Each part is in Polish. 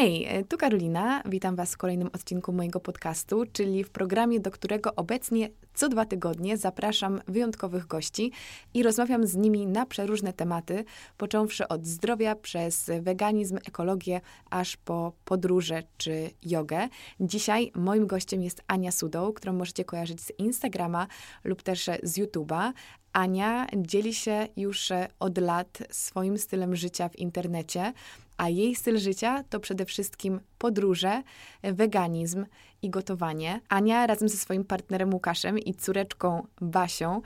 Hej, e, tu Karolina. Witam Was w kolejnym odcinku mojego podcastu, czyli w programie, do którego obecnie co dwa tygodnie zapraszam wyjątkowych gości i rozmawiam z nimi na przeróżne tematy, począwszy od zdrowia przez weganizm, ekologię, aż po podróże czy jogę. Dzisiaj moim gościem jest Ania Sudoł, którą możecie kojarzyć z Instagrama lub też z YouTube'a. Ania dzieli się już od lat swoim stylem życia w internecie a jej styl życia to przede wszystkim podróże, weganizm i gotowanie. Ania razem ze swoim partnerem Łukaszem i córeczką Basią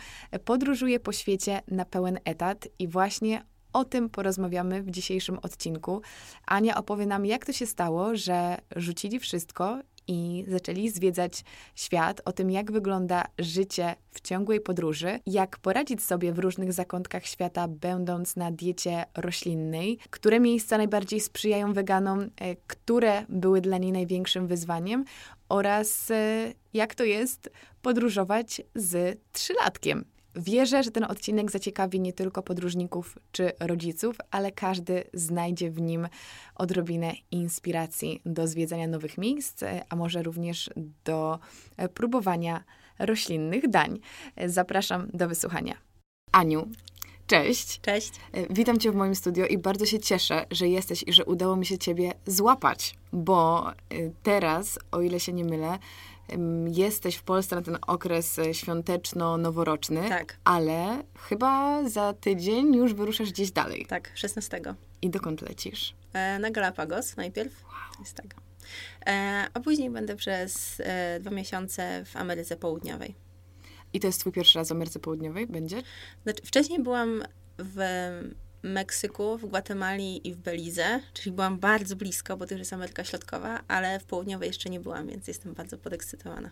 podróżuje po świecie na pełen etat i właśnie o tym porozmawiamy w dzisiejszym odcinku. Ania opowie nam, jak to się stało, że rzucili wszystko i zaczęli zwiedzać świat, o tym, jak wygląda życie w ciągłej podróży, jak poradzić sobie w różnych zakątkach świata, będąc na diecie roślinnej, które miejsca najbardziej sprzyjają weganom, e, które były dla niej największym wyzwaniem oraz e, jak to jest podróżować z trzylatkiem. Wierzę, że ten odcinek zaciekawi nie tylko podróżników czy rodziców, ale każdy znajdzie w nim odrobinę inspiracji do zwiedzania nowych miejsc, a może również do próbowania roślinnych dań. Zapraszam do wysłuchania. Aniu, Cześć. Cześć. Witam Cię w moim studio i bardzo się cieszę, że jesteś i że udało mi się Ciebie złapać, bo teraz, o ile się nie mylę, jesteś w Polsce na ten okres e, świąteczno-noworoczny, tak. ale chyba za tydzień już wyruszasz gdzieś dalej. Tak, 16. I dokąd lecisz? E, na Galapagos najpierw. Wow. Jest tak. E, a później będę przez dwa miesiące w Ameryce Południowej. I to jest twój pierwszy raz w Ameryce Południowej? Będzie? Znaczy, wcześniej byłam w Meksyku, w Gwatemali i w Belize, czyli byłam bardzo blisko, bo to już jest Ameryka Środkowa, ale w południowej jeszcze nie byłam, więc jestem bardzo podekscytowana.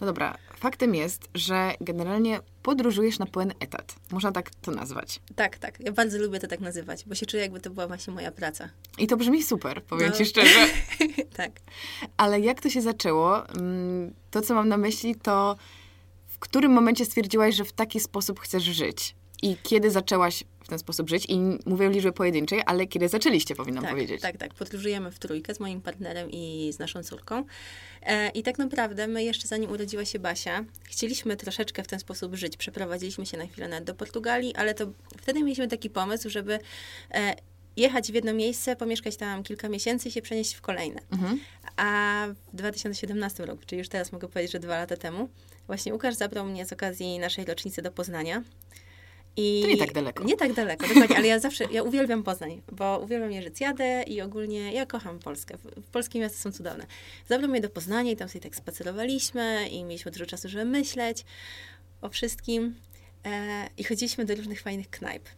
No dobra, faktem jest, że generalnie podróżujesz na pełen etat. Można tak to nazwać. Tak, tak. Ja bardzo lubię to tak nazywać, bo się czuję, jakby to była właśnie moja praca. I to brzmi super, powiem no. ci szczerze. tak. Ale jak to się zaczęło? Mm, to, co mam na myśli, to w którym momencie stwierdziłaś, że w taki sposób chcesz żyć? I kiedy zaczęłaś ten sposób żyć? I mówię o liczbie pojedynczej, ale kiedy zaczęliście, powinnam tak, powiedzieć. Tak, tak. Podróżujemy w trójkę z moim partnerem i z naszą córką. E, I tak naprawdę my jeszcze zanim urodziła się Basia, chcieliśmy troszeczkę w ten sposób żyć. Przeprowadziliśmy się na chwilę nawet do Portugalii, ale to wtedy mieliśmy taki pomysł, żeby e, jechać w jedno miejsce, pomieszkać tam kilka miesięcy i się przenieść w kolejne. Mhm. A w 2017 roku, czyli już teraz mogę powiedzieć, że dwa lata temu, właśnie Łukasz zabrał mnie z okazji naszej rocznicy do Poznania. I to nie tak daleko. Nie tak daleko, dokładnie, ale ja zawsze, ja uwielbiam Poznań, bo uwielbiam jeżyc jadę i ogólnie ja kocham Polskę. Polskie miasta są cudowne. Zabrał mnie do Poznania i tam sobie tak spacerowaliśmy i mieliśmy dużo czasu, żeby myśleć o wszystkim e, i chodziliśmy do różnych fajnych knajp.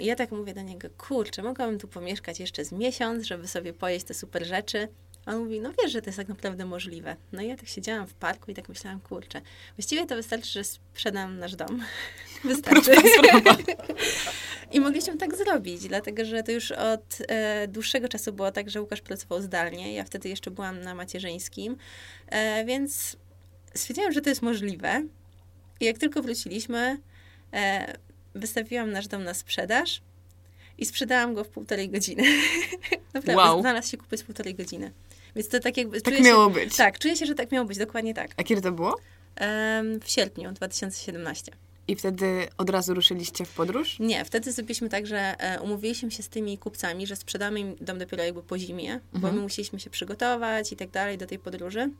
I ja tak mówię do niego, kurczę, mogłabym tu pomieszkać jeszcze z miesiąc, żeby sobie pojeść te super rzeczy. A on mówi, no wiesz, że to jest tak naprawdę możliwe. No i ja tak siedziałam w parku i tak myślałam, kurczę, właściwie to wystarczy, że sprzedam nasz dom. Wystarczy. I mogliśmy tak zrobić, dlatego że to już od e, dłuższego czasu było tak, że Łukasz pracował zdalnie. Ja wtedy jeszcze byłam na macierzyńskim, e, więc stwierdziłam, że to jest możliwe. I jak tylko wróciliśmy, e, wystawiłam nasz dom na sprzedaż i sprzedałam go w półtorej godziny. Naprawdę, wow. znalazł się kupić w półtorej godziny. Więc to tak jakby... Tak miało się, być. Tak, czuję się, że tak miało być, dokładnie tak. A kiedy to było? W sierpniu 2017. I wtedy od razu ruszyliście w podróż? Nie, wtedy zrobiliśmy tak, że e, umówiliśmy się z tymi kupcami, że sprzedamy im dom dopiero jakby po zimie, mhm. bo my musieliśmy się przygotować i tak dalej do tej podróży.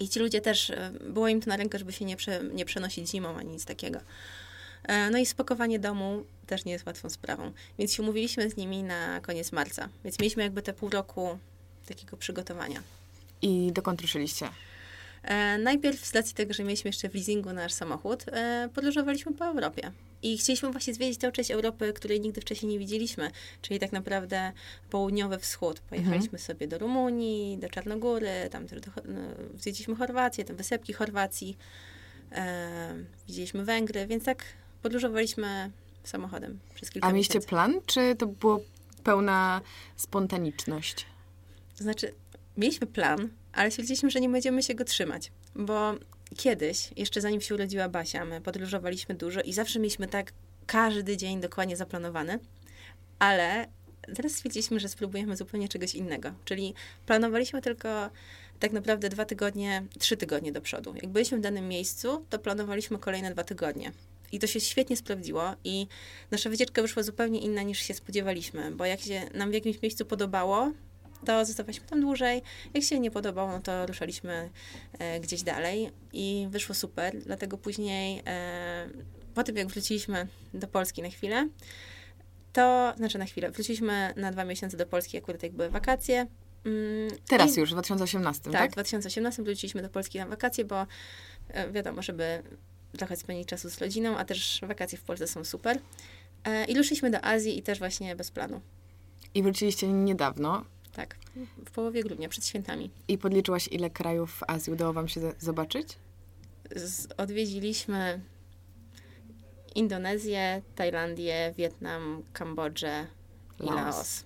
I ci ludzie też, e, było im to na rękę, żeby się nie, prze, nie przenosić zimą ani nic takiego. E, no i spakowanie domu też nie jest łatwą sprawą. Więc się umówiliśmy z nimi na koniec marca. Więc mieliśmy jakby te pół roku takiego przygotowania. I dokąd ruszyliście? E, najpierw z racji tego, że mieliśmy jeszcze w leasingu nasz samochód, e, podróżowaliśmy po Europie. I chcieliśmy właśnie zwiedzić tę część Europy, której nigdy wcześniej nie widzieliśmy, czyli tak naprawdę południowy wschód. Pojechaliśmy mhm. sobie do Rumunii, do Czarnogóry, tam też do, no, zwiedziliśmy Chorwację, tam wysepki Chorwacji, e, widzieliśmy Węgry, więc tak podróżowaliśmy samochodem przez kilka A mieliście miesięcy. plan, czy to było pełna spontaniczność? Znaczy, mieliśmy plan, ale stwierdziliśmy, że nie będziemy się go trzymać, bo kiedyś, jeszcze zanim się urodziła Basia, my podróżowaliśmy dużo i zawsze mieliśmy tak każdy dzień dokładnie zaplanowany, ale teraz stwierdziliśmy, że spróbujemy zupełnie czegoś innego. Czyli planowaliśmy tylko tak naprawdę dwa tygodnie, trzy tygodnie do przodu. Jak byliśmy w danym miejscu, to planowaliśmy kolejne dwa tygodnie. I to się świetnie sprawdziło i nasza wycieczka wyszła zupełnie inna niż się spodziewaliśmy, bo jak się nam w jakimś miejscu podobało, to zostawaliśmy tam dłużej. Jak się nie podobało, no to ruszaliśmy e, gdzieś dalej i wyszło super. Dlatego później, e, po tym jak wróciliśmy do Polski na chwilę, to, znaczy na chwilę, wróciliśmy na dwa miesiące do Polski, akurat jak były wakacje. Mm, Teraz I, już, w 2018, tak? Tak, w 2018 wróciliśmy do Polski na wakacje, bo e, wiadomo, żeby trochę spędzić czasu z rodziną, a też wakacje w Polsce są super. E, I ruszyliśmy do Azji i też właśnie bez planu. I wróciliście niedawno. Tak, w połowie grudnia, przed świętami. I podliczyłaś, ile krajów w Azji udało wam się zobaczyć? Z, odwiedziliśmy Indonezję, Tajlandię, Wietnam, Kambodżę i Laos. Laos.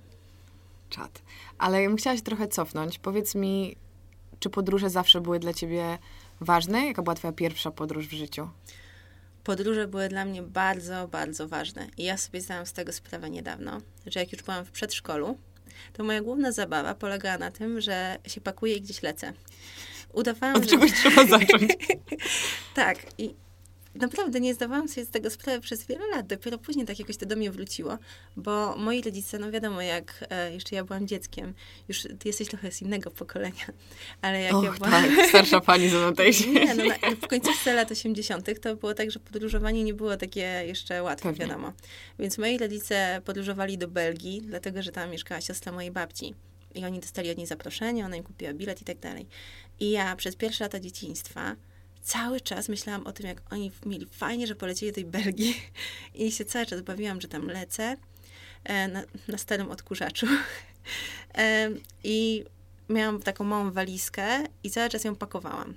Czad. Ale ja bym chciała się trochę cofnąć. Powiedz mi, czy podróże zawsze były dla ciebie ważne? Jaka była twoja pierwsza podróż w życiu? Podróże były dla mnie bardzo, bardzo ważne. I ja sobie zdałam z tego sprawę niedawno, że jak już byłam w przedszkolu, to moja główna zabawa polegała na tym, że się pakuję i gdzieś lecę. Udawałam, Od że... czegoś trzeba zacząć. tak. I naprawdę nie zdawałam sobie z tego sprawy przez wiele lat. Dopiero później tak jakoś to do mnie wróciło, bo moi rodzice, no wiadomo, jak e, jeszcze ja byłam dzieckiem, już ty jesteś trochę z innego pokolenia, ale jak Och, ja byłam... tak, starsza pani ze mną Nie, no, na, w końcówce lat 80. to było tak, że podróżowanie nie było takie jeszcze łatwe, Pewnie. wiadomo. Więc moi rodzice podróżowali do Belgii, dlatego, że tam mieszkała siostra mojej babci. I oni dostali od niej zaproszenie, ona im kupiła bilet i tak dalej. I ja przez pierwsze lata dzieciństwa cały czas myślałam o tym, jak oni mieli fajnie, że polecieli do tej Belgii i się cały czas bawiłam, że tam lecę e, na, na starym odkurzaczu. E, I miałam taką małą walizkę i cały czas ją pakowałam.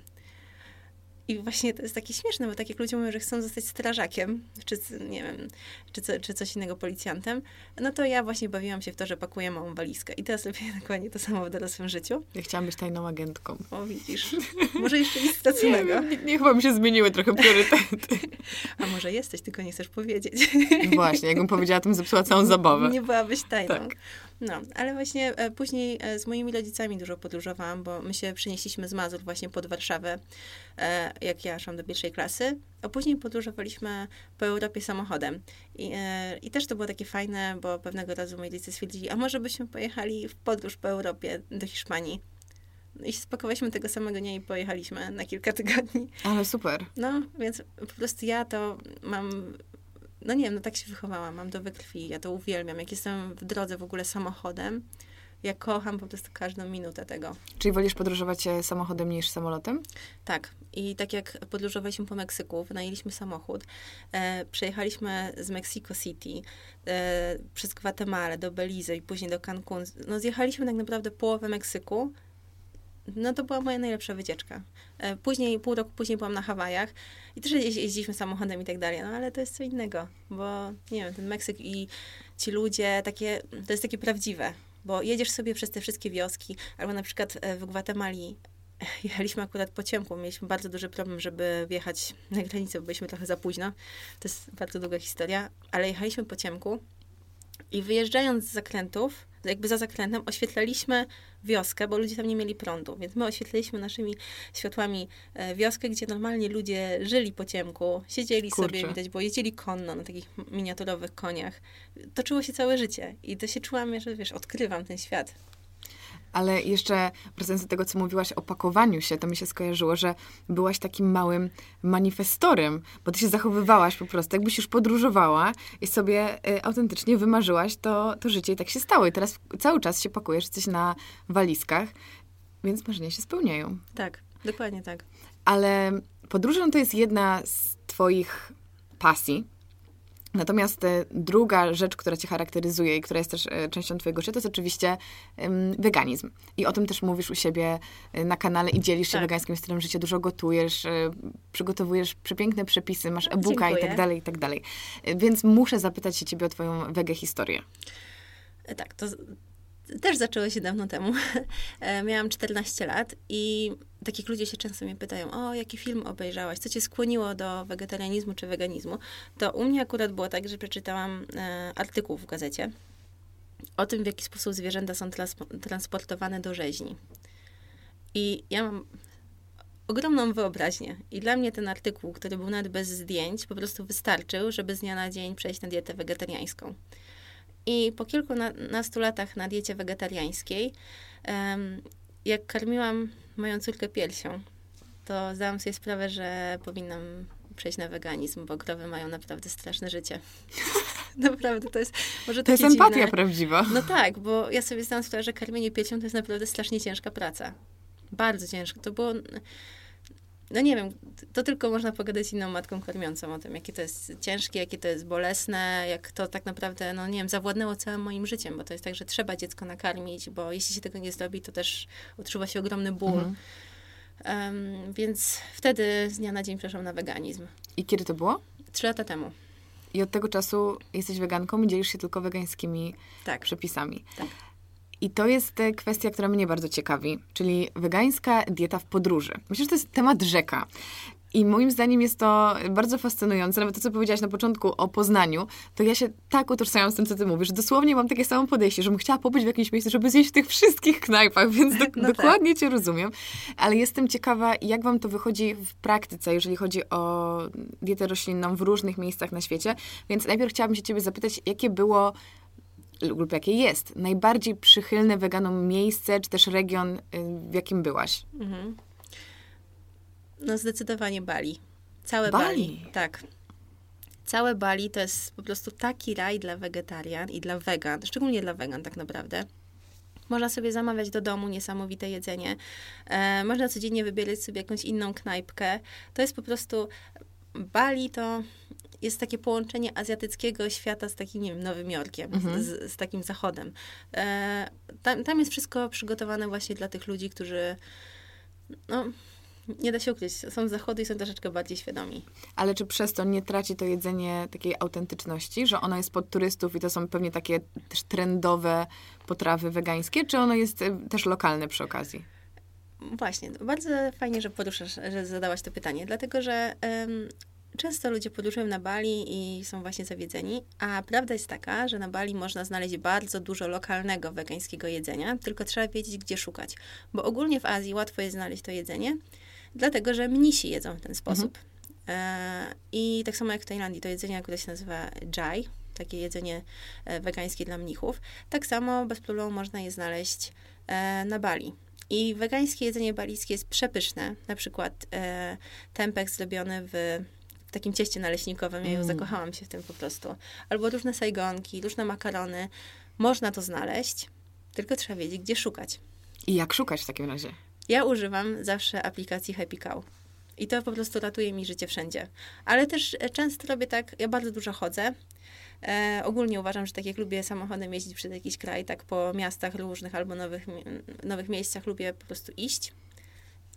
I właśnie to jest takie śmieszne, bo tak jak ludzie mówią, że chcą zostać strażakiem, czy nie wiem, czy, co, czy coś innego policjantem, no to ja właśnie bawiłam się w to, że pakuję małą walizkę. I teraz robię dokładnie to samo w dorosłym życiu. Ja chciałam być tajną agentką. O, widzisz. Może jeszcze nic straconego. Nie, nie, chyba mi się zmieniły trochę priorytety. A może jesteś, tylko nie chcesz powiedzieć. Właśnie, jakbym powiedziała, to bym zepsuła całą zabawę. Nie byłabyś tajną. Tak. No, ale właśnie e, później e, z moimi rodzicami dużo podróżowałam, bo my się przenieśliśmy z Mazur właśnie pod Warszawę, e, jak ja szłam do pierwszej klasy, a później podróżowaliśmy po Europie samochodem. I, I też to było takie fajne, bo pewnego razu moi rodzice stwierdzili, a może byśmy pojechali w podróż po Europie do Hiszpanii. I spakowaliśmy tego samego dnia i pojechaliśmy na kilka tygodni. Ale super. No, więc po prostu ja to mam no nie wiem, no tak się wychowałam, mam do wykrwi, ja to uwielbiam. Jak jestem w drodze w ogóle samochodem, ja kocham po prostu każdą minutę tego. Czyli wolisz podróżować e, samochodem niż samolotem? Tak. I tak jak podróżowaliśmy po Meksyku, wynajęliśmy samochód, e, przejechaliśmy z Mexico City e, przez Gwatemalę do Belize i później do Cancun. No zjechaliśmy tak naprawdę połowę Meksyku, no to była moja najlepsza wycieczka. E, później, pół roku później byłam na Hawajach i też jeździliśmy samochodem i tak dalej, no ale to jest co innego, bo nie wiem, ten Meksyk i ci ludzie, takie, to jest takie prawdziwe, bo jedziesz sobie przez te wszystkie wioski, albo na przykład e, w Gwatemali jechaliśmy akurat po ciemku, mieliśmy bardzo duży problem, żeby wjechać na granicę, bo byliśmy trochę za późno. To jest bardzo długa historia, ale jechaliśmy po ciemku i wyjeżdżając z zakrętów, jakby za zakrętem, oświetlaliśmy wioskę, bo ludzie tam nie mieli prądu, więc my oświetliliśmy naszymi światłami e, wioskę, gdzie normalnie ludzie żyli po ciemku, siedzieli Kurczę. sobie, widać, bo jeździli konno na takich miniaturowych koniach. Toczyło się całe życie i to się czułam, że wiesz, odkrywam ten świat. Ale jeszcze wracając do tego, co mówiłaś o pakowaniu się, to mi się skojarzyło, że byłaś takim małym manifestorem, bo ty się zachowywałaś po prostu, jakbyś już podróżowała i sobie y, autentycznie wymarzyłaś to, to życie i tak się stało. I teraz cały czas się pakujesz, coś na walizkach, więc marzenia się spełniają. Tak, dokładnie tak. Ale podróże to jest jedna z twoich pasji, Natomiast e, druga rzecz, która cię charakteryzuje i która jest też e, częścią twojego życia, to jest oczywiście weganizm. I o tym też mówisz u siebie e, na kanale i dzielisz się tak. wegańskim stylem życia. Dużo gotujesz, przygotowujesz przepiękne przepisy, masz no, e-booka i tak dalej, i tak dalej. Więc muszę zapytać się ciebie o twoją wege historię. Tak, to też zaczęło się dawno temu. E, miałam 14 lat i takich ludzie się często mnie pytają, o, jaki film obejrzałaś, co cię skłoniło do wegetarianizmu czy weganizmu? To u mnie akurat było tak, że przeczytałam e, artykuł w gazecie o tym, w jaki sposób zwierzęta są transportowane do rzeźni. I ja mam ogromną wyobraźnię. I dla mnie ten artykuł, który był nawet bez zdjęć, po prostu wystarczył, żeby z dnia na dzień przejść na dietę wegetariańską. I po kilkunastu latach na diecie wegetariańskiej, jak karmiłam moją córkę piersią, to zdałam sobie sprawę, że powinnam przejść na weganizm, bo krowy mają naprawdę straszne życie. naprawdę, to jest może To jest dziwne. empatia prawdziwa. No tak, bo ja sobie zdałam sprawę, że karmienie piersią to jest naprawdę strasznie ciężka praca. Bardzo ciężko. To było no nie wiem, to tylko można pogadać inną matką karmiącą o tym, jakie to jest ciężkie, jakie to jest bolesne, jak to tak naprawdę, no nie wiem, zawładnęło całym moim życiem, bo to jest tak, że trzeba dziecko nakarmić, bo jeśli się tego nie zrobi, to też odczuwa się ogromny ból. Mhm. Um, więc wtedy z dnia na dzień przeszłam na weganizm. I kiedy to było? Trzy lata temu. I od tego czasu jesteś weganką i dzielisz się tylko wegańskimi tak. przepisami. Tak. I to jest e, kwestia, która mnie bardzo ciekawi, czyli wegańska dieta w podróży. Myślę, że to jest temat rzeka. I moim zdaniem jest to bardzo fascynujące. Nawet to, co powiedziałaś na początku o Poznaniu, to ja się tak utożsamiam z tym, co ty mówisz. Dosłownie mam takie samo podejście, żebym chciała pobyć w jakimś miejscu, żeby zjeść w tych wszystkich knajpach, więc do, no tak. dokładnie tak. cię rozumiem. Ale jestem ciekawa, jak wam to wychodzi w praktyce, jeżeli chodzi o dietę roślinną w różnych miejscach na świecie. Więc najpierw chciałabym się ciebie zapytać, jakie było lub jakie jest najbardziej przychylne weganom miejsce, czy też region, y, w jakim byłaś? Mhm. No zdecydowanie Bali. Całe Bali. Bali. Tak. Całe Bali to jest po prostu taki raj dla wegetarian i dla wegan, szczególnie dla wegan tak naprawdę. Można sobie zamawiać do domu niesamowite jedzenie. E, można codziennie wybierać sobie jakąś inną knajpkę. To jest po prostu Bali to jest takie połączenie azjatyckiego świata z takim, nie wiem, Nowym Jorkiem, mhm. z, z, takim zachodem. E, tam, tam jest wszystko przygotowane właśnie dla tych ludzi, którzy no, nie da się ukryć, są z zachodu i są troszeczkę bardziej świadomi. Ale czy przez to nie traci to jedzenie takiej autentyczności, że ono jest pod turystów i to są pewnie takie też trendowe potrawy wegańskie, czy ono jest e, też lokalne przy okazji? Właśnie, bardzo fajnie, że poruszasz, że zadałaś to pytanie, dlatego że Często ludzie podróżują na Bali i są właśnie zawiedzeni, a prawda jest taka, że na Bali można znaleźć bardzo dużo lokalnego wegańskiego jedzenia, tylko trzeba wiedzieć, gdzie szukać. Bo ogólnie w Azji łatwo jest znaleźć to jedzenie, dlatego że mnisi jedzą w ten sposób. Mhm. E, I tak samo jak w Tajlandii, to jedzenie, które się nazywa jai, takie jedzenie e, wegańskie dla mnichów, tak samo bez problemu można je znaleźć e, na Bali. I wegańskie jedzenie balijskie jest przepyszne. Na przykład tempek zrobiony w takim cieście naleśnikowym. Ja mm. zakochałam się w tym po prostu. Albo różne sajgonki, różne makarony. Można to znaleźć, tylko trzeba wiedzieć, gdzie szukać. I jak szukać w takim razie? Ja używam zawsze aplikacji Happy Cow. I to po prostu ratuje mi życie wszędzie. Ale też e, często robię tak, ja bardzo dużo chodzę. E, ogólnie uważam, że tak jak lubię samochodem jeździć przez jakiś kraj, tak po miastach różnych albo nowych, nowych miejscach lubię po prostu iść.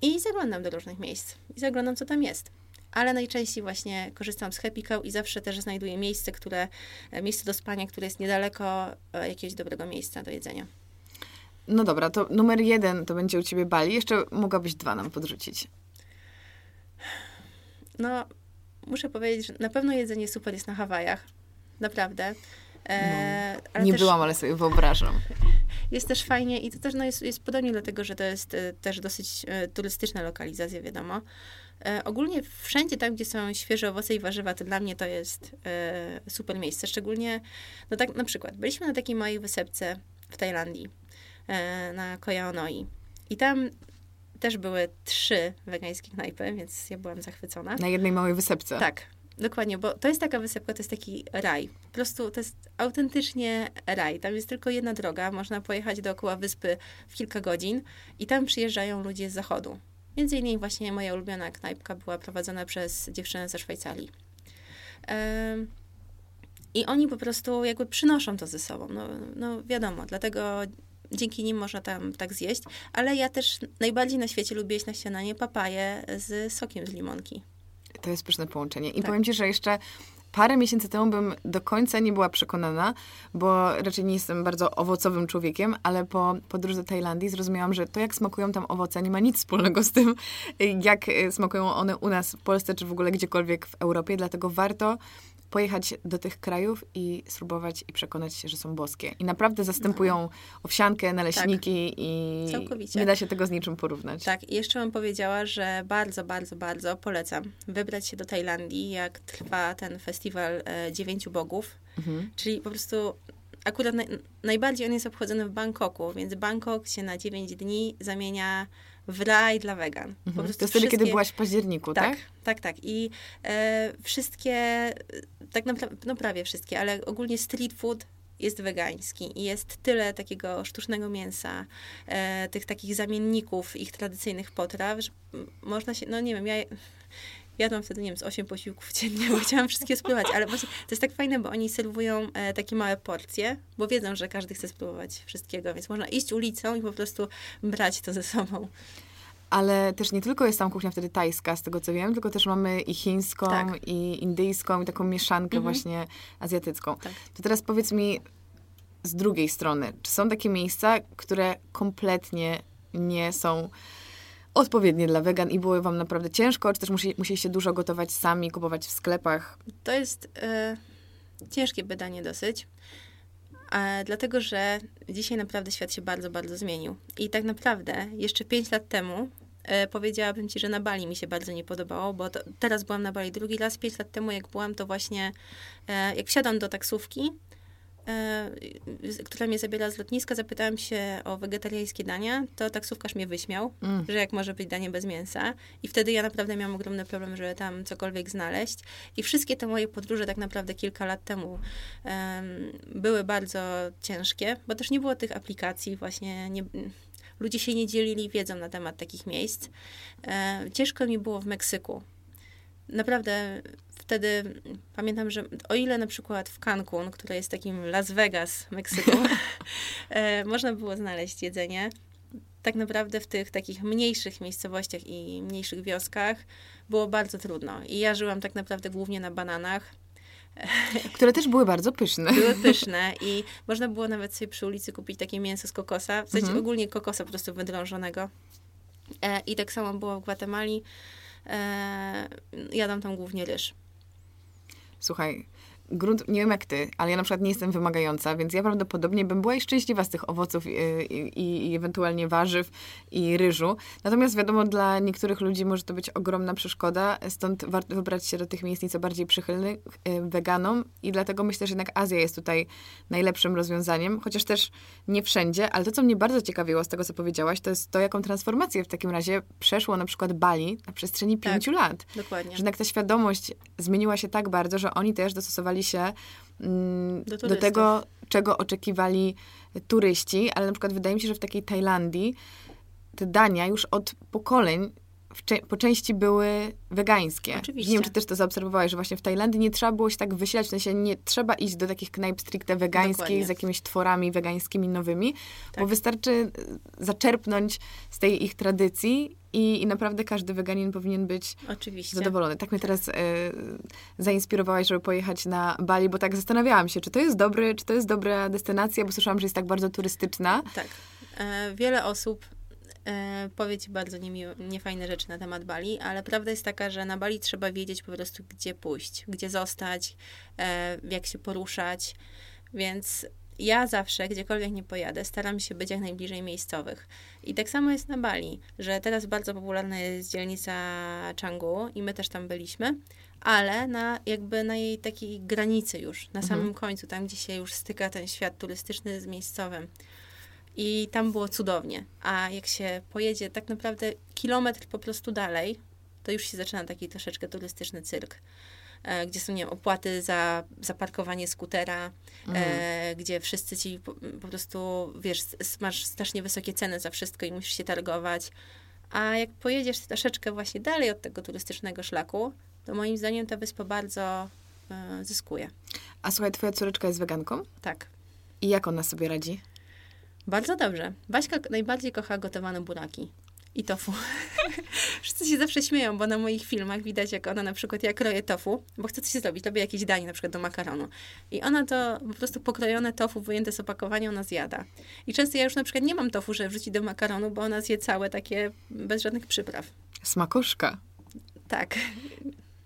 I zaglądam do różnych miejsc. I zaglądam, co tam jest ale najczęściej właśnie korzystam z Happy Cow i zawsze też znajduję miejsce, które, e, miejsce do spania, które jest niedaleko e, jakiegoś dobrego miejsca do jedzenia. No dobra, to numer jeden to będzie u ciebie Bali. Jeszcze mogłabyś dwa nam podrzucić. No, muszę powiedzieć, że na pewno jedzenie super jest na Hawajach. Naprawdę. E, no, nie też, byłam, ale sobie wyobrażam. Jest też fajnie i to też no, jest, jest podobnie dlatego, że to jest e, też dosyć e, turystyczna lokalizacja, wiadomo. E, ogólnie wszędzie tam, gdzie są świeże owoce i warzywa, to dla mnie to jest e, super miejsce. Szczególnie, no tak na przykład, byliśmy na takiej małej wysepce w Tajlandii, e, na Koyaonoi. I tam też były trzy wegańskie knajpy, więc ja byłam zachwycona. Na jednej małej wysepce? Tak. Dokładnie, bo to jest taka wysepka, to jest taki raj. Po prostu to jest autentycznie raj. Tam jest tylko jedna droga, można pojechać dookoła wyspy w kilka godzin i tam przyjeżdżają ludzie z zachodu. Między innymi właśnie moja ulubiona knajpka była prowadzona przez dziewczynę ze Szwajcarii. I oni po prostu jakby przynoszą to ze sobą. No, no wiadomo, dlatego dzięki nim można tam tak zjeść. Ale ja też najbardziej na świecie lubię jeść na śniadanie papaję z sokiem z limonki. To jest pyszne połączenie. I tak. powiem ci, że jeszcze parę miesięcy temu bym do końca nie była przekonana, bo raczej nie jestem bardzo owocowym człowiekiem, ale po podróży do Tajlandii zrozumiałam, że to, jak smakują tam owoce, nie ma nic wspólnego z tym, jak smakują one u nas w Polsce, czy w ogóle gdziekolwiek w Europie, dlatego warto pojechać do tych krajów i spróbować i przekonać się, że są boskie. I naprawdę zastępują no. owsiankę, naleśniki tak. i Całkowicie. nie da się tego z niczym porównać. Tak, i jeszcze bym powiedziała, że bardzo, bardzo, bardzo polecam wybrać się do Tajlandii, jak trwa ten festiwal e, dziewięciu bogów. Mhm. Czyli po prostu akurat naj, najbardziej on jest obchodzony w Bangkoku, więc Bangkok się na 9 dni zamienia w raj dla wegan. Mhm. Po prostu to wtedy, kiedy byłaś w październiku, tak? Tak, tak, tak. I e, wszystkie, tak naprawdę, no prawie wszystkie, ale ogólnie street food jest wegański i jest tyle takiego sztucznego mięsa, e, tych takich zamienników ich tradycyjnych potraw, że można się, no nie wiem, ja jadłam wtedy, nie wiem, z 8 posiłków dziennie, bo chciałam wszystkie spróbować, ale właśnie to jest tak fajne, bo oni serwują e, takie małe porcje, bo wiedzą, że każdy chce spróbować wszystkiego, więc można iść ulicą i po prostu brać to ze sobą. Ale też nie tylko jest tam kuchnia wtedy tajska, z tego co wiem, tylko też mamy i chińską, tak. i indyjską, i taką mieszankę mhm. właśnie azjatycką. Tak. To teraz powiedz mi z drugiej strony, czy są takie miejsca, które kompletnie nie są odpowiednie dla wegan i było wam naprawdę ciężko, czy też musi, musieliście dużo gotować sami, kupować w sklepach? To jest e, ciężkie badanie dosyć, e, dlatego że dzisiaj naprawdę świat się bardzo, bardzo zmienił. I tak naprawdę jeszcze 5 lat temu e, powiedziałabym ci, że na Bali mi się bardzo nie podobało, bo to, teraz byłam na Bali drugi raz, 5 lat temu jak byłam, to właśnie e, jak wsiadam do taksówki, która mnie zabiera z lotniska, zapytałam się o wegetariańskie dania, to taksówkarz mnie wyśmiał, mm. że jak może być danie bez mięsa. I wtedy ja naprawdę miałam ogromny problem, żeby tam cokolwiek znaleźć. I wszystkie te moje podróże tak naprawdę kilka lat temu um, były bardzo ciężkie, bo też nie było tych aplikacji, właśnie nie, ludzie się nie dzielili wiedzą na temat takich miejsc. E, ciężko mi było w Meksyku. Naprawdę wtedy pamiętam, że o ile na przykład w Cancun, które jest takim Las Vegas Meksyku, e, można było znaleźć jedzenie, tak naprawdę w tych takich mniejszych miejscowościach i mniejszych wioskach było bardzo trudno. I ja żyłam tak naprawdę głównie na bananach. Które też były bardzo pyszne. Były pyszne i można było nawet sobie przy ulicy kupić takie mięso z kokosa, w sensie mhm. ogólnie kokosa po prostu wydrążonego. E, I tak samo było w Gwatemali. E, jadam tam głównie ryż. Słuchaj, grunt, nie wiem jak ty, ale ja na przykład nie jestem wymagająca, więc ja prawdopodobnie bym była i szczęśliwa z tych owoców i, i, i, ewentualnie warzyw i ryżu. Natomiast wiadomo, dla niektórych ludzi może to być ogromna przeszkoda, stąd warto wybrać się do tych miejsc nieco bardziej przychylnych y, weganom i dlatego myślę, że jednak Azja jest tutaj najlepszym rozwiązaniem, chociaż też nie wszędzie, ale to, co mnie bardzo ciekawiło z tego, co powiedziałaś, to jest to, jaką transformację w takim razie przeszło na przykład Bali na przestrzeni tak, pięciu lat. Dokładnie. Że jednak ta świadomość zmieniła się tak bardzo, że oni też dostosowali dostosowali się mm, do, do, tego, czego oczekiwali turyści, ale na przykład wydaje mi się, że w takiej Tajlandii te dania już od pokoleń po części były wegańskie. Oczywiście. Nie wiem, czy też to zaobserwowałeś, że właśnie w Tajlandii nie trzeba było się tak wysilać, w sensie nie trzeba iść do takich knajp stricte wegańskich Dokładnie. z jakimiś tworami wegańskimi nowymi, tak. bo wystarczy e, zaczerpnąć z tej ich tradycji i, i naprawdę każdy weganin powinien być Oczywiście. zadowolony. Tak mnie teraz y, zainspirowałaś, żeby pojechać na Bali, bo tak zastanawiałam się, czy to jest dobry, czy to jest dobra destynacja, bo słyszałam, że jest tak bardzo turystyczna. Tak. E, wiele osób e, powie ci bardzo niefajne rzeczy na temat Bali, ale prawda jest taka, że na Bali trzeba wiedzieć po prostu, gdzie pójść, gdzie zostać, e, jak się poruszać, więc ja zawsze, gdziekolwiek nie pojadę, staram się być jak najbliżej miejscowych. I tak samo jest na Bali, że teraz bardzo popularna jest dzielnica Canggu i my też tam byliśmy, ale na, jakby na jej takiej granicy już, na mhm. samym końcu, tam gdzie się już styka ten świat turystyczny z miejscowym. I tam było cudownie. A jak się pojedzie tak naprawdę kilometr po prostu dalej, to już się zaczyna taki troszeczkę turystyczny cyrk. E, gdzie są nie wiem, opłaty za zaparkowanie skutera, mm. e, gdzie wszyscy ci po, po, prostu, wiesz, masz strasznie wysokie ceny za wszystko i musisz się targować. A jak pojedziesz troszeczkę właśnie dalej od tego turystycznego szlaku, to moim zdaniem ta wyspa bardzo e, zyskuje. A słuchaj, twoja córeczka jest weganką? Tak. I jak ona sobie radzi? Bardzo dobrze. Baśka najbardziej kocha gotowane buraki i tofu. Wszyscy się zawsze śmieją, bo na moich filmach widać, jak ona na przykład, jak kroje tofu, bo chce coś zrobić, robię jakieś danie na przykład do makaronu. I ona to po prostu pokrojone tofu, wyjęte z opakowania, ona zjada. I często ja już na przykład nie mam tofu, że wrzuci do makaronu, bo ona zje całe takie bez żadnych przypraw. Smakoszka. Tak.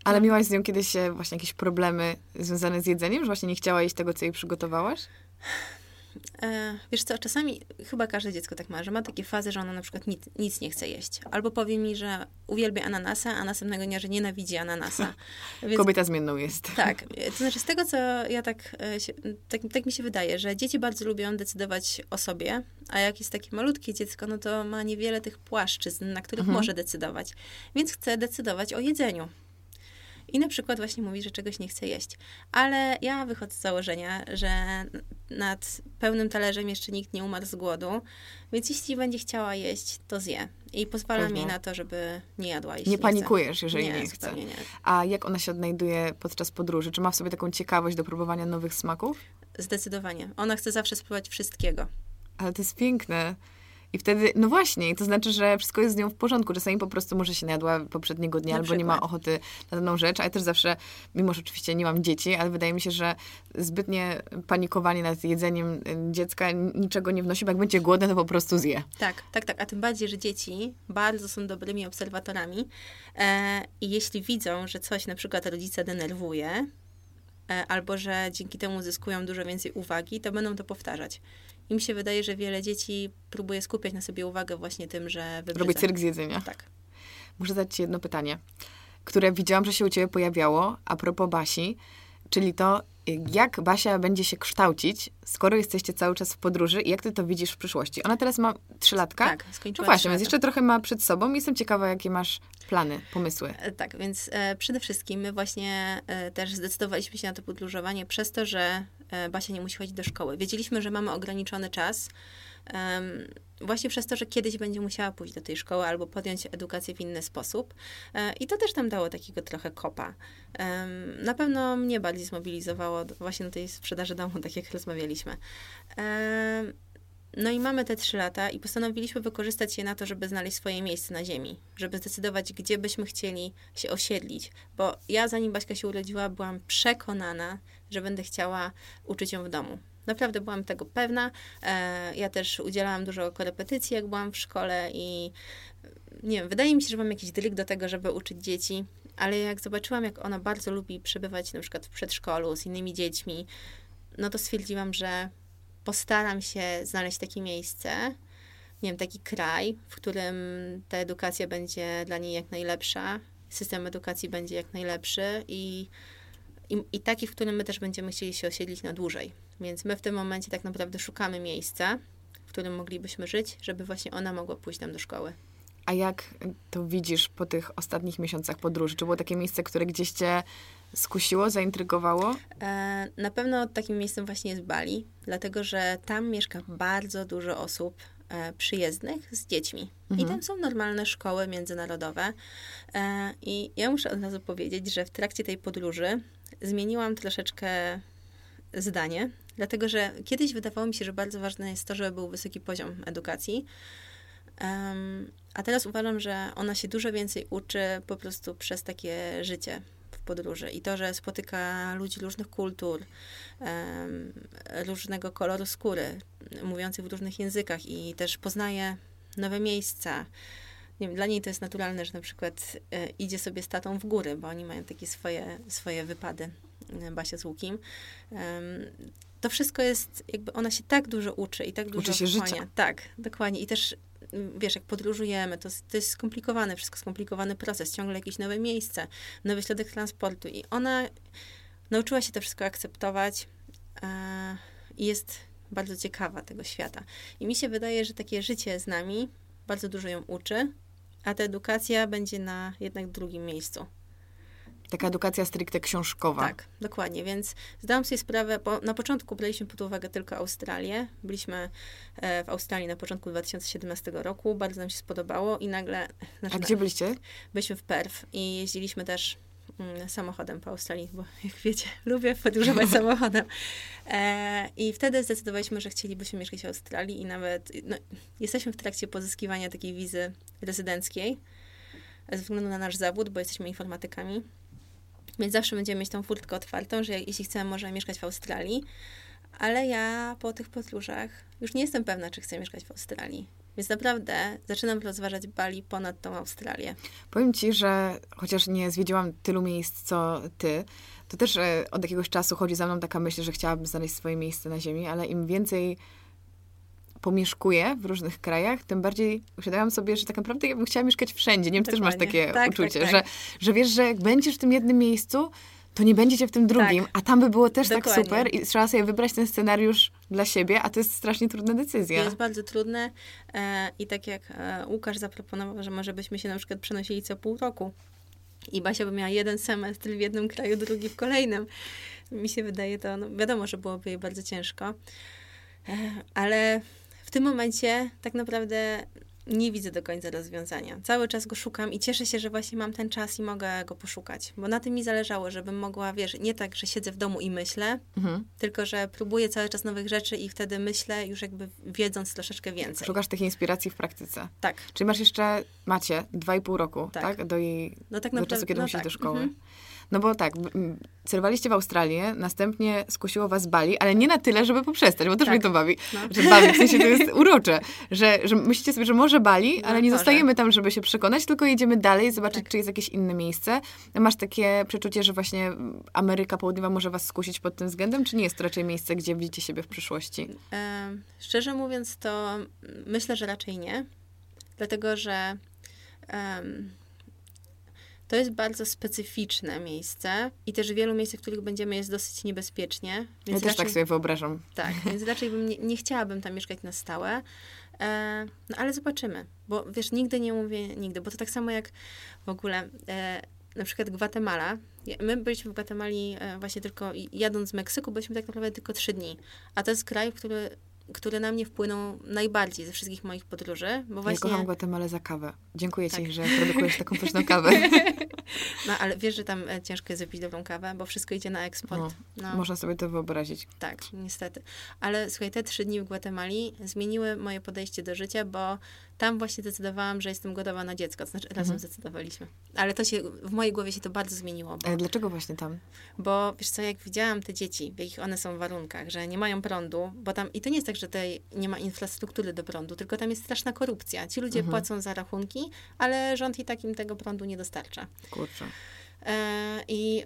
Ale miałaś z nią kiedyś e, właśnie jakieś problemy związane z jedzeniem, że właśnie nie chciała jeść tego, co jej przygotowałaś? E, wiesz co, czasami chyba każde dziecko tak ma, że ma takie fazy, że ono na przykład nic, nic nie chce jeść. Albo powie mi, że uwielbia ananasa, a następnego dnia, że nienawidzi ananasa. Więc, Kobieta zmienną jest. Tak. To znaczy z tego, co ja tak, e, tak, tak mi się wydaje, że dzieci bardzo lubią decydować o sobie, a jak jest takie malutkie dziecko, no to ma niewiele tych płaszczyzn, na których mhm. może decydować. Więc chce decydować o jedzeniu i na przykład właśnie mówi, że czegoś nie chce jeść. Ale ja wychodzę z założenia, że nad pełnym talerzem jeszcze nikt nie umarł z głodu, więc jeśli będzie chciała jeść, to zje. I pozwala Pewnie. mi na to, żeby nie jadła. Jeśli nie panikujesz, chce. jeżeli nie, nie chce. Nie. A jak ona się odnajduje podczas podróży? Czy ma w sobie taką ciekawość do próbowania nowych smaków? Zdecydowanie. Ona chce zawsze spróbować wszystkiego. Ale to jest piękne. I wtedy, no właśnie, to znaczy, że wszystko jest z nią w porządku. Czasami po prostu może się najadła poprzedniego dnia, na albo przykład. nie ma ochoty na daną rzecz. A ja też zawsze, mimo że oczywiście nie mam dzieci, ale wydaje mi się, że zbytnie panikowanie nad jedzeniem dziecka niczego nie wnosi, bo jak będzie głodne, to po prostu zje. Tak, tak, tak. A tym bardziej, że dzieci bardzo są dobrymi obserwatorami e, i jeśli widzą, że coś na przykład rodzica denerwuje, e, albo że dzięki temu zyskują dużo więcej uwagi, to będą to powtarzać. I mi się wydaje, że wiele dzieci próbuje skupiać na sobie uwagę właśnie tym, że wybrzydza. Robić cyrk z jedzenia. Tak. Muszę zadać ci jedno pytanie, które widziałam, że się u ciebie pojawiało a propos Basi, czyli to, jak Basia będzie się kształcić, skoro jesteście cały czas w podróży i jak ty to widzisz w przyszłości? Ona teraz ma trzy latka? Tak, skończyła No właśnie, więc jeszcze trochę ma przed sobą. Jestem ciekawa, jakie masz plany, pomysły. E, tak, więc e, przede wszystkim my właśnie e, też zdecydowaliśmy się na to podróżowanie przez to, że Basia nie musi chodzić do szkoły. Wiedzieliśmy, że mamy ograniczony czas, właśnie przez to, że kiedyś będzie musiała pójść do tej szkoły albo podjąć edukację w inny sposób. E, I to też tam dało takiego trochę kopa. Na pewno mnie bardziej zmobilizowało właśnie do tej sprzedaży domu, tak jak rozmawialiśmy. No i mamy te trzy lata i postanowiliśmy wykorzystać je na to, żeby znaleźć swoje miejsce na ziemi, żeby zdecydować, gdzie byśmy chcieli się osiedlić. Bo ja, zanim Baśka się urodziła, byłam przekonana, że będę chciała uczyć ją w domu. Naprawdę byłam tego pewna. E, ja też udzielałam dużo korepetycji, jak byłam w szkole i nie wiem, wydaje mi się, że mam jakiś dryg do tego, żeby uczyć dzieci, ale jak zobaczyłam, jak ona bardzo lubi przebywać na przykład w przedszkolu z innymi dziećmi, no to stwierdziłam, że postaram się znaleźć takie miejsce, nie wiem, taki kraj, w którym ta edukacja będzie dla niej jak najlepsza, system edukacji będzie jak najlepszy i, i, i taki, w którym my też będziemy chcieli się osiedlić na dłużej. Więc my w tym momencie tak naprawdę szukamy miejsca, w którym moglibyśmy żyć, żeby właśnie ona mogła pójść tam do szkoły. A jak to widzisz po tych ostatnich miesiącach podróży? Czy było takie miejsce, które gdzieś cię skusiło, zaintrygowało? E, na pewno takim miejscem właśnie jest Bali, dlatego że tam mieszka bardzo dużo osób e, przyjezdnych z dziećmi. Mhm. I tam są normalne szkoły międzynarodowe. E, I ja muszę od razu powiedzieć, że w trakcie tej podróży zmieniłam troszeczkę zdanie, dlatego że kiedyś wydawało mi się, że bardzo ważne jest to, żeby był wysoki poziom edukacji. Um, a teraz uważam, że ona się dużo więcej uczy po prostu przez takie życie w podróży i to, że spotyka ludzi różnych kultur, um, różnego koloru skóry, mówiących w różnych językach i też poznaje nowe miejsca. Nie wiem, dla niej to jest naturalne, że na przykład e, idzie sobie z tatą w góry, bo oni mają takie swoje, swoje wypady, e, Basia z Łukim. To wszystko jest, jakby ona się tak dużo uczy i tak dużo uczy się życia. Tak, dokładnie. I też wiesz, jak podróżujemy, to, to jest skomplikowane, wszystko skomplikowany proces, ciągle jakieś nowe miejsce, nowy środek transportu i ona nauczyła się to wszystko akceptować e, i jest bardzo ciekawa tego świata. I mi się wydaje, że takie życie z nami bardzo dużo ją uczy, a ta edukacja będzie na jednak drugim miejscu. Taka edukacja stricte książkowa. Tak, dokładnie. Więc zdałam sobie sprawę, bo na początku braliśmy pod uwagę tylko Australię. Byliśmy e, w Australii na początku 2017 roku. Bardzo nam się spodobało i nagle... Znaczy, A gdzie byliście? Byliśmy w Perth i jeździliśmy też samochodem po Australii, bo jak wiecie, lubię podróżować samochodem. E, I wtedy zdecydowaliśmy, że chcielibyśmy mieszkać w Australii i nawet no, jesteśmy w trakcie pozyskiwania takiej wizy rezydenckiej ze względu na nasz zawód, bo jesteśmy informatykami. Więc zawsze będziemy mieć tą furtkę otwartą, że jeśli chcemy, możemy mieszkać w Australii. Ale ja po tych podróżach już nie jestem pewna, czy chcę mieszkać w Australii. Więc naprawdę zaczynam rozważać Bali ponad tą Australię. Powiem ci, że chociaż nie zwiedziłam tylu miejsc co ty, to też e, od jakiegoś czasu chodzi za mną taka myśl, że chciałabym znaleźć swoje miejsce na ziemi, ale im więcej pomieszkuję w różnych krajach, tym bardziej uświadamiam sobie, że tak naprawdę ja bym chciała mieszkać wszędzie. Nie wiem, czy też masz takie Tak, tak, uczucie, tak. Że, że wiesz, że jak będziesz w tym jednym miejscu, to nie będziecie w tym drugim, Tak. a tam by było też tak Dokładnie. super i trzeba sobie wybrać ten scenariusz dla siebie, a to jest strasznie trudna decyzja. To jest bardzo trudne e, i tak jak e, Łukasz zaproponował, że może byśmy się na przykład przenosili co pół roku i Basia by miała jeden semestr w jednym kraju, drugi w kolejnym. Mi się wydaje to, no wiadomo, że byłoby jej bardzo ciężko, e, ale w tym momencie tak naprawdę nie widzę do końca rozwiązania. Cały czas go szukam i cieszę się, że właśnie mam ten czas i mogę go poszukać, bo na tym mi zależało, żebym mogła, wiesz, nie tak, że siedzę w domu i myślę, Mhm. tylko że próbuję cały czas nowych rzeczy i wtedy myślę już jakby wiedząc troszeczkę więcej. Szukasz tych inspiracji w praktyce. Tak. Czyli masz jeszcze, macie, dwa i pół roku, tak? Tak. Do jej, No tak do naprawdę. czasu, kiedy no musisz tak. do szkoły. Mhm. No bo tak, celowaliście w Australię, następnie skusiło was Bali, ale nie na tyle, żeby poprzestać, bo też Tak. mnie to bawi. No. Że bawi, w sensie to jest urocze, że, że myślicie sobie, że może Bali, No, ale nie zostajemy tam, żeby się przekonać, tylko jedziemy dalej, zobaczyć, Tak. czy jest jakieś inne miejsce. Masz takie przeczucie, że właśnie Ameryka Południowa może was skusić pod tym względem, czy nie jest to raczej miejsce, gdzie widzicie siebie w przyszłości? Em, szczerze mówiąc, to myślę, że raczej nie. Dlatego, że to jest bardzo specyficzne miejsce i też wielu miejsc, w których będziemy, jest dosyć niebezpiecznie. Ja Więc też raczej, tak sobie wyobrażam. tak, więc raczej bym nie, nie chciałabym tam mieszkać na stałe. E, no ale zobaczymy, bo wiesz, nigdy nie mówię nigdy, bo to tak samo jak w ogóle e, na przykład Gwatemala. Ja- My byliśmy w Gwatemali e, właśnie tylko jadąc z Meksyku, byliśmy tak naprawdę tylko trzy dni. A to jest kraj, który, który na mnie wpłynął najbardziej ze wszystkich moich podróży, bo Ja właśnie... kocham Guatemalę za kawę. Dziękuję ci, Tak. że produkujesz taką pyszną kawę. No ale wiesz, że tam e, ciężko jest wypić dobrą kawę, bo wszystko idzie na eksport. No. Można sobie to wyobrazić. Tak, niestety. Ale słuchaj, te trzy dni w Gwatemali zmieniły moje podejście do życia, bo tam właśnie zdecydowałam, że jestem gotowa na dziecko. To znaczy, razem Mhm. zdecydowaliśmy. Ale to się, w mojej głowie się to bardzo zmieniło, bo, Ale dlaczego właśnie tam? bo wiesz co, jak widziałam te dzieci, w jakich one są warunkach, że nie mają prądu, bo tam, i to nie jest tak, że tutaj nie ma infrastruktury do prądu, tylko tam jest straszna korupcja. Ci ludzie Mhm. płacą za rachunki, ale rząd i tak im tego prądu nie dostarcza. Kurczę. E, I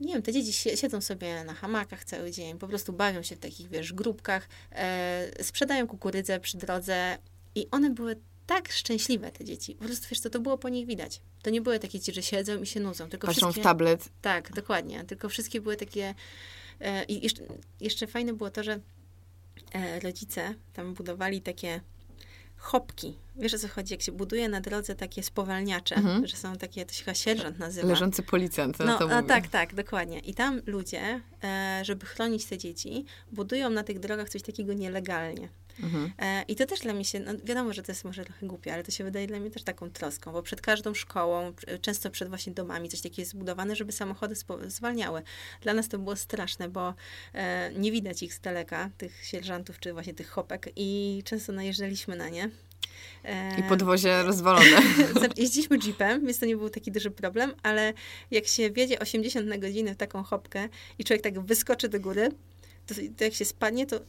nie wiem, te dzieci sie- siedzą sobie na hamakach cały dzień, po prostu bawią się w takich, wiesz, grupkach, e, sprzedają kukurydzę przy drodze i one były tak szczęśliwe, te dzieci. Po prostu, wiesz co, to było po nich widać. To nie były takie dzieci, że siedzą i się nudzą, tylko Patrzą w tablet. Tak, dokładnie. Tylko wszystkie były takie... E, I jeszcze, jeszcze fajne było to, że e, rodzice tam budowali takie chopki. Wiesz o co chodzi? Jak się buduje na drodze takie spowalniacze, Mhm. że są takie, to się chyba sierżant nazywa. Leżący policjant, no, No, to a, tak, tak, dokładnie. I tam ludzie, e, żeby chronić te dzieci, budują na tych drogach coś takiego nielegalnie. Mhm. E, I to też dla mnie się, no wiadomo, że to jest może trochę głupie, ale to się wydaje dla mnie też taką troską, bo przed każdą szkołą, c- często przed właśnie domami, coś takiego jest zbudowane, żeby samochody zwalniały. Dla nas to było straszne, bo e, nie widać ich z daleka, tych sierżantów czy właśnie tych chopek i często najeżdżaliśmy na nie. E, I podwozie rozwalone. Jeździliśmy jeepem, więc to nie był taki duży problem, ale jak się wiedzie 80 na godzinę w taką hopkę i człowiek tak wyskoczy do góry, to, to jak się spadnie, to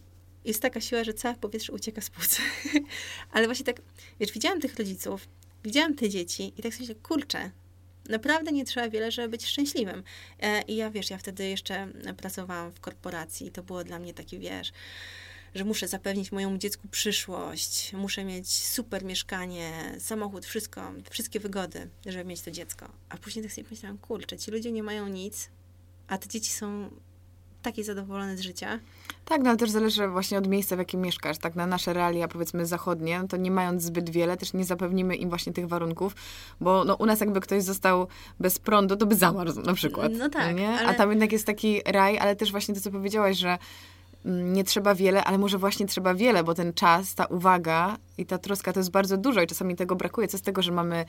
jest taka siła, że całe powietrze ucieka z płuc. ale właśnie tak, wiesz, widziałam tych rodziców, widziałam te dzieci i tak sobie myślę, kurczę, naprawdę nie trzeba wiele, żeby być szczęśliwym. E, I ja, wiesz, ja wtedy jeszcze pracowałam w korporacji i to było dla mnie takie, wiesz, że muszę zapewnić mojemu dziecku przyszłość, muszę mieć super mieszkanie, samochód, wszystko, wszystkie wygody, żeby mieć to dziecko. A później tak sobie myślałam, kurczę, ci ludzie nie mają nic, a te dzieci są takie zadowolone z życia. Tak, no ale też zależy właśnie od miejsca, w jakim mieszkasz. Tak na nasze realia, powiedzmy zachodnie, no to nie mając zbyt wiele, też nie zapewnimy im właśnie tych warunków, bo no, u nas jakby ktoś został bez prądu, to by zamarzł na przykład. No tak, nie? A ale- tam jednak jest taki raj, ale też właśnie to, co powiedziałaś, że nie trzeba wiele, ale może właśnie trzeba wiele, bo ten czas, ta uwaga i ta troska to jest bardzo dużo i czasami tego brakuje. Co z tego, że mamy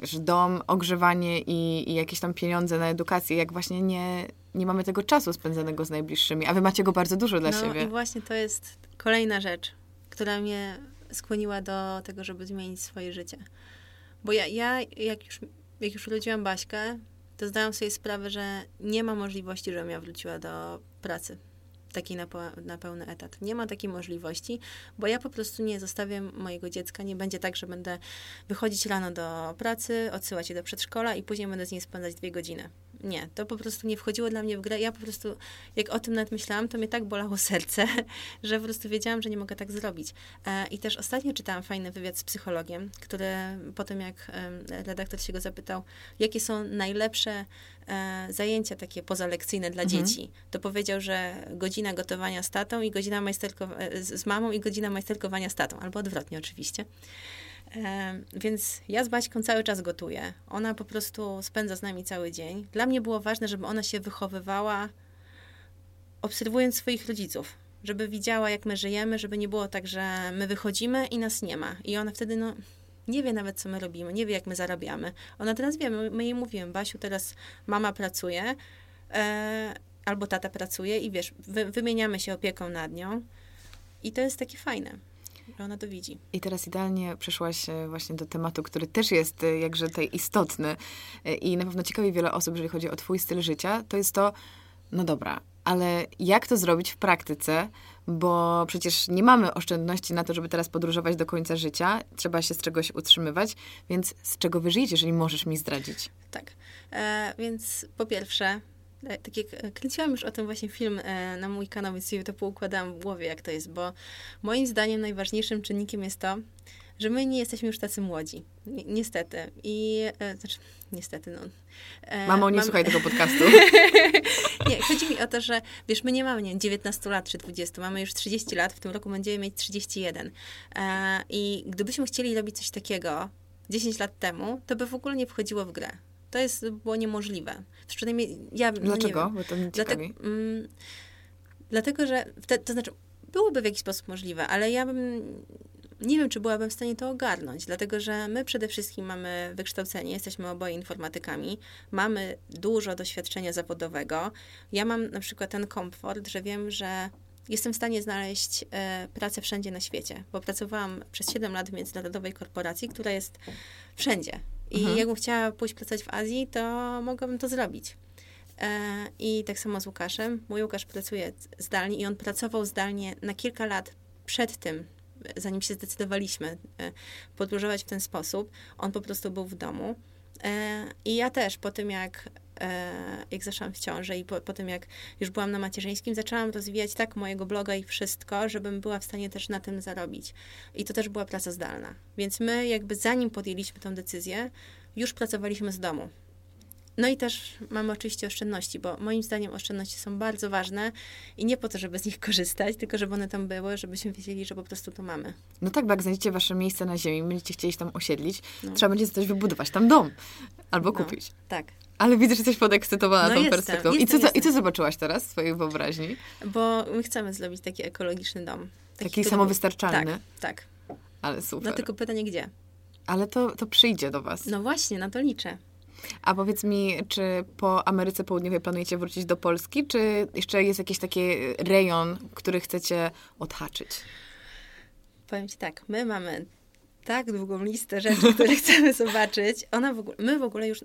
wiesz, dom, ogrzewanie i, i jakieś tam pieniądze na edukację, jak właśnie nie, nie mamy tego czasu spędzonego z najbliższymi, a wy macie go bardzo dużo dla no siebie. i właśnie to jest kolejna rzecz, która mnie skłoniła do tego, żeby zmienić swoje życie. Bo ja, ja jak, już, jak już urodziłam Baśkę, to zdałam sobie sprawę, że nie ma możliwości, żebym ja wróciła do pracy. Takiej na, na pełny etat. Nie ma takiej możliwości, bo ja po prostu nie zostawiam mojego dziecka. Nie będzie tak, że będę wychodzić rano do pracy, odsyłać je do przedszkola i później będę z nim spędzać dwie godziny nie, to po prostu nie wchodziło dla mnie w grę. Ja po prostu, jak o tym nawet myślałam, to mnie tak bolało serce, że po prostu wiedziałam, że nie mogę tak zrobić. E, I też ostatnio czytałam fajny wywiad z psychologiem, który po tym, jak redaktor się go zapytał, jakie są najlepsze zajęcia takie pozalekcyjne dla mhm. dzieci, to powiedział, że godzina gotowania z tatą i godzina majsterkowania e, z mamą i godzina majsterkowania z tatą, albo odwrotnie oczywiście. E, więc ja z Baśką cały czas gotuję. Ona po prostu spędza z nami cały dzień. Dla mnie było ważne, żeby ona się wychowywała obserwując swoich rodziców. Żeby widziała, jak my żyjemy, żeby nie było tak, że my wychodzimy i nas nie ma. I ona wtedy, no, nie wie nawet, co my robimy, nie wie, jak my zarabiamy. Ona teraz wie, my, my jej mówimy, Basiu, teraz mama pracuje, e, albo tata pracuje i wiesz, wy, wymieniamy się opieką nad nią. I to jest takie fajne że ona to widzi. I teraz idealnie przeszłaś e, właśnie do tematu, który też jest e, jakże tutaj istotny e, i na pewno ciekawi wiele osób, jeżeli chodzi o twój styl życia, to jest to, no dobra, ale jak to zrobić w praktyce, bo przecież nie mamy oszczędności na to, żeby teraz podróżować do końca życia, trzeba się z czegoś utrzymywać, więc z czego wyżyjesz, jeżeli możesz mi zdradzić? Tak, e, więc po pierwsze, E, tak jak kręciłam już o tym właśnie film e, na mój kanał, więc sobie to poukładałam w głowie, jak to jest, bo moim zdaniem najważniejszym czynnikiem jest to, że my nie jesteśmy już tacy młodzi. Ni niestety. I, e, znaczy, niestety, no. E, Mamo, nie mam... słuchaj tego podcastu. nie, chodzi mi o to, że wiesz, my nie mamy, nie 19 lat czy 20, mamy już 30 lat, w tym roku będziemy mieć 31. E, I gdybyśmy chcieli robić coś takiego 10 lat temu, to by w ogóle nie wchodziło w grę. To jest, było niemożliwe. Przynajmniej ja Dlaczego? No Bo to mnie Dlatego, mm, dlatego, że wtedy, to znaczy, byłoby w jakiś sposób możliwe, ale ja bym nie wiem, czy byłabym w stanie to ogarnąć, dlatego że my przede wszystkim mamy wykształcenie, jesteśmy oboje informatykami, mamy dużo doświadczenia zawodowego. Ja mam na przykład ten komfort, że wiem, że jestem w stanie znaleźć e, pracę wszędzie na świecie, bo pracowałam przez 7 lat w międzynarodowej korporacji, która jest wszędzie. I mhm. jakbym chciała pójść pracować w Azji, to mogłabym to zrobić. E, I tak samo z Łukaszem. Mój Łukasz pracuje zdalnie i on pracował zdalnie na kilka lat przed tym, zanim się zdecydowaliśmy e, podróżować w ten sposób. On po prostu był w domu. E, I ja też po tym, jak E, jak zaszłam w ciążę i po, po, tym, jak już byłam na macierzyńskim, zaczęłam rozwijać tak mojego bloga i wszystko, żebym była w stanie też na tym zarobić. I to też była praca zdalna. Więc my jakby zanim podjęliśmy tę decyzję, już pracowaliśmy z domu. No i też mamy oczywiście oszczędności, bo moim zdaniem oszczędności są bardzo ważne i nie po to, żeby z nich korzystać, tylko żeby one tam były, żebyśmy wiedzieli, że po prostu to mamy. No tak, bo jak znajdziecie wasze miejsce na ziemi, będziecie chcieli tam osiedlić, no. trzeba będzie coś wybudować, tam dom albo no, kupić. Tak. Ale widzę, że jesteś podekscytowana no tą jestem, perspektywą. Jestem, I, co, jestem. I co zobaczyłaś teraz w swojej wyobraźni? Bo my chcemy zrobić taki ekologiczny dom. Taki, taki samowystarczalny? Tak, tak. Ale super. No tylko pytanie gdzie? Ale to, to przyjdzie do was. No właśnie, na to liczę. A powiedz mi, czy po Ameryce Południowej planujecie wrócić do Polski, czy jeszcze jest jakiś taki rejon, który chcecie odhaczyć? Powiem ci tak, my mamy tak długą listę rzeczy, które chcemy zobaczyć. Ona w ogóle, my w ogóle już e,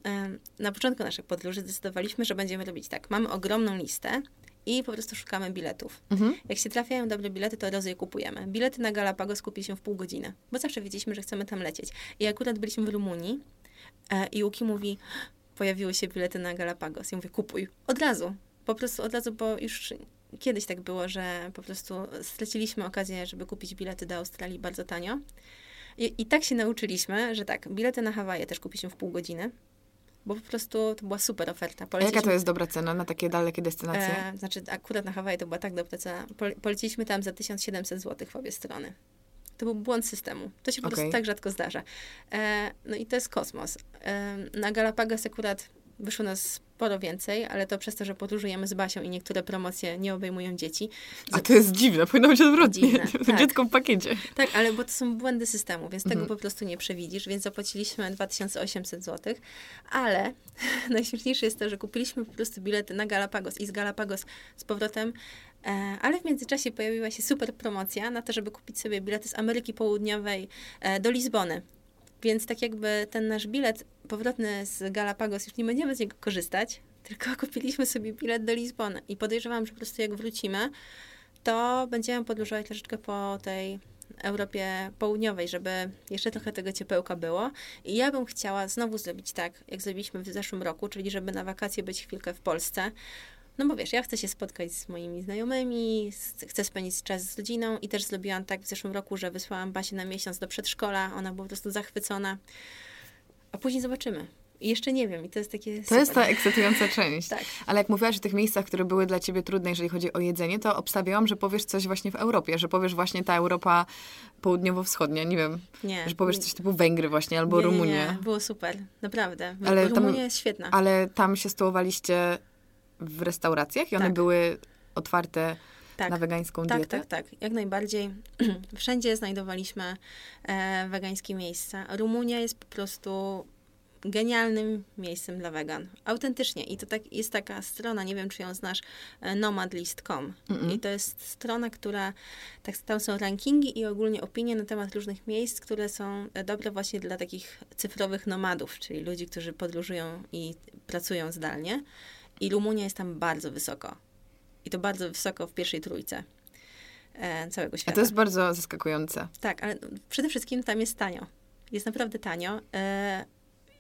na początku naszych podróży zdecydowaliśmy, że będziemy robić tak. Mamy ogromną listę i po prostu szukamy biletów. Mhm. Jak się trafiają dobre bilety, to od razu je kupujemy. Bilety na Galapagos kupi się w pół godziny, bo zawsze wiedzieliśmy, że chcemy tam lecieć. I akurat byliśmy w Rumunii i Łuki mówi, pojawiły się bilety na Galapagos. Ja mówię, kupuj. Od razu. Po prostu od razu, bo już kiedyś tak było, że po prostu straciliśmy okazję, żeby kupić bilety do Australii bardzo tanio. I, I, tak się nauczyliśmy, że tak, bilety na Hawaje też kupi się w pół godziny, bo po prostu to była super oferta. A jaka to jest dobra cena na takie dalekie destynacje? E, znaczy, akurat na Hawaje to była tak dobra cena. Poleciliśmy tam za 1700 zł w obie strony. To był błąd systemu. To się po okay. prostu tak rzadko zdarza. E, no i to jest kosmos. E, na Galapagos akurat wyszło nas sporo więcej, ale to przez to, że podróżujemy z Basią i niektóre promocje nie obejmują dzieci. A to jest dziwne, powinno być odwrotnie. Dziwne, tak. dziecko w pakiecie. Tak, ale bo to są błędy systemu, więc mhm. tego po prostu nie przewidzisz, więc zapłaciliśmy 2800 zł, ale najśmieszniejsze jest to, że kupiliśmy po prostu bilety na Galapagos i z Galapagos z powrotem ale w międzyczasie pojawiła się super promocja na to, żeby kupić sobie bilety z Ameryki Południowej e, do Lizbony. Więc tak jakby ten nasz bilet powrotny z Galapagos, już nie będziemy z niego korzystać, tylko kupiliśmy sobie bilet do Lizbony i podejrzewam, że po prostu jak wrócimy, to będziemy podróżować troszeczkę po tej Europie Południowej, żeby jeszcze trochę tego ciepełka było. I ja bym chciała znowu zrobić tak, jak zrobiliśmy w zeszłym roku, czyli żeby na wakacje być chwilkę w Polsce. No bo wiesz, ja chcę się spotkać z moimi znajomymi, chcę spędzić czas z rodziną i też zrobiłam tak w zeszłym roku, że wysłałam Basię na miesiąc do przedszkola, ona była po prostu zachwycona. A później zobaczymy. I jeszcze nie wiem, i to jest takie. To super. jest ta ekscytująca część. tak. Ale jak mówiłaś o tych miejscach, które były dla ciebie trudne, jeżeli chodzi o jedzenie, to obstawiałam, że powiesz coś właśnie w Europie, że powiesz właśnie ta Europa południowo-wschodnia, nie wiem. Nie. Że powiesz coś typu Węgry właśnie, albo nie, Rumunię. Nie, nie, było super, naprawdę. Ale Rumunia tam, jest świetna. Ale tam się stołowaliście w restauracjach i one tak. były otwarte tak. na wegańską tak, dietę? Tak, tak, tak. Jak najbardziej. Wszędzie znajdowaliśmy e, wegańskie miejsca. Rumunia jest po prostu genialnym miejscem dla wegan. Autentycznie. I to tak, jest taka strona, nie wiem, czy ją znasz, e, nomadlist.com. Mm -mm. I to jest strona, która, tak, tam są rankingi i ogólnie opinie na temat różnych miejsc, które są e, dobre właśnie dla takich cyfrowych nomadów, czyli ludzi, którzy podróżują i pracują zdalnie. I Rumunia jest tam bardzo wysoko. I to bardzo wysoko w pierwszej trójce e, całego świata. A to jest bardzo zaskakujące. Tak, ale przede wszystkim tam jest tanio. Jest naprawdę tanio. E,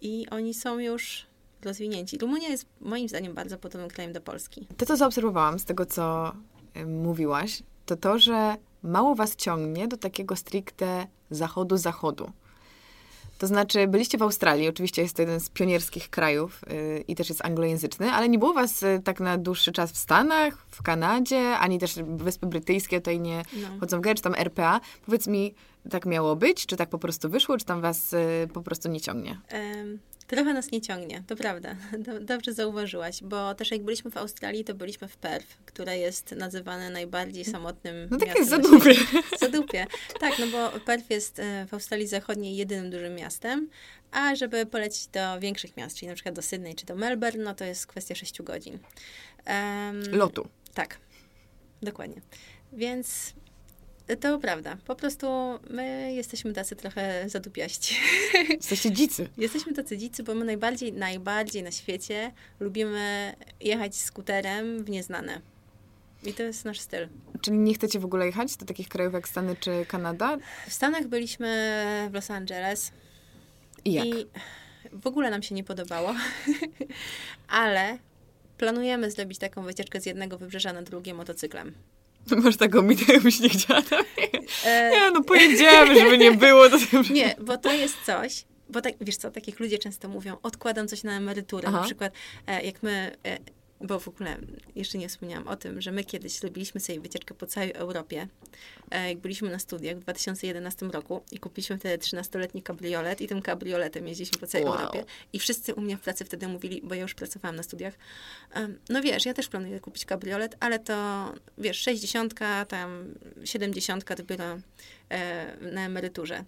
I oni są już rozwinięci. Rumunia jest moim zdaniem bardzo podobnym krajem do Polski. To, co zaobserwowałam z tego, co y, mówiłaś, to to, że mało was ciągnie do takiego stricte zachodu-zachodu. To znaczy, byliście w Australii, oczywiście jest to jeden z pionierskich krajów yy, i też jest anglojęzyczny, ale nie było was y, tak na dłuższy czas w Stanach, w Kanadzie, ani też Wyspy Brytyjskie tutaj nie no. chodzą w grę, czy tam RPA. Powiedz mi, tak miało być? Czy tak po prostu wyszło, czy tam was y, po prostu nie ciągnie? Um, Trochę nas nie ciągnie, to prawda. Dobrze zauważyłaś, bo też jak byliśmy w Australii, to byliśmy w Perth, które jest nazywane najbardziej samotnym No takie zadupie. Zadupie. Tak, no bo Perth jest e, w Australii Zachodniej jedynym dużym miastem, a żeby polecieć do większych miast, czyli na przykład do Sydney czy do Melbourne, no to jest kwestia 6 godzin. Um, Lotu. Tak, dokładnie. Więc to prawda. Po prostu my jesteśmy tacy trochę zadupiaści. Jesteście dzicy. Jesteśmy tacy dzicy, bo my najbardziej, najbardziej na świecie lubimy jechać skuterem w nieznane. I to jest nasz styl. Czyli nie chcecie w ogóle jechać do takich krajów jak Stany czy Kanada? W Stanach byliśmy w Los Angeles. I jak? I w ogóle nam się nie podobało. Ale planujemy zrobić taką wycieczkę z jednego wybrzeża na drugie motocyklem. Masz taką minę, jakbyś nie chciała e... Nie, no pojedziemy, żeby nie było. To... Nie, bo to jest coś, bo tak, wiesz co, takich ludzie często mówią, odkładam coś na emeryturę. Aha. Na przykład, e, jak my e, bo w ogóle jeszcze nie wspomniałam o tym, że my kiedyś zrobiliśmy sobie wycieczkę po całej Europie, e, jak byliśmy na studiach w 2011 roku i kupiliśmy wtedy 13-letni kabriolet i tym kabrioletem jeździliśmy po całej wow. Europie i wszyscy u mnie w pracy wtedy mówili, bo ja już pracowałam na studiach, no wiesz, ja też planuję kupić kabriolet, ale to, wiesz, 60, tam 70 dopiero e, na emeryturze.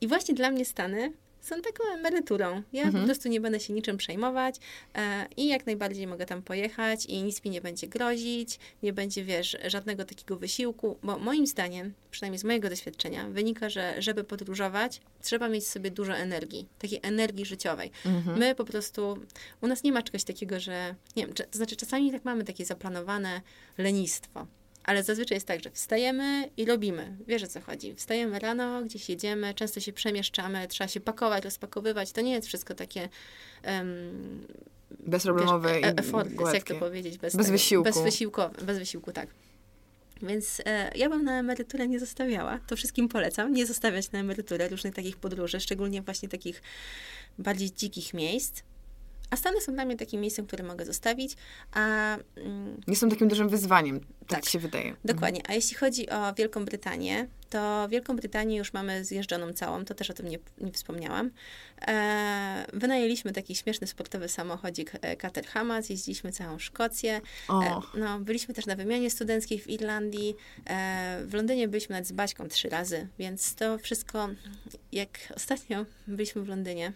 I właśnie dla mnie Stany są taką emeryturą. Ja mhm. po prostu nie będę się niczym przejmować e, i jak najbardziej mogę tam pojechać i nic mi nie będzie grozić, nie będzie, wiesz, żadnego takiego wysiłku, bo moim zdaniem, przynajmniej z mojego doświadczenia, wynika, że żeby podróżować, trzeba mieć sobie dużo energii, takiej energii życiowej. Mhm. My po prostu, u nas nie ma czegoś takiego, że, nie wiem, to znaczy czasami tak mamy takie zaplanowane lenistwo. Ale zazwyczaj jest tak, że wstajemy i robimy. Wiesz o co chodzi. Wstajemy rano, gdzieś jedziemy, często się przemieszczamy, trzeba się pakować, rozpakowywać. To nie jest wszystko takie. Um, Bezproblemowe wiesz, e, jak to powiedzieć? Bez, bez wysiłku. Bez wysiłku, bez wysiłku, tak. Więc e, ja bym na emeryturę nie zostawiała. To wszystkim polecam. Nie zostawiać na emeryturę różnych takich podróży, szczególnie właśnie takich bardziej dzikich miejsc a Stany są dla mnie takim miejscem, które mogę zostawić, a... Mm, nie są takim dużym wyzwaniem, tak, tak się wydaje. Dokładnie. A jeśli chodzi o Wielką Brytanię, to Wielką Brytanię już mamy zjeżdżoną całą, to też o tym nie, nie wspomniałam. E, wynajęliśmy taki śmieszny sportowy samochodzik e, Caterham, zjeździliśmy całą Szkocję. E, no, byliśmy też na wymianie studenckiej w Irlandii. E, w Londynie byliśmy nawet z Baśką trzy razy, więc to wszystko, jak ostatnio byliśmy w Londynie,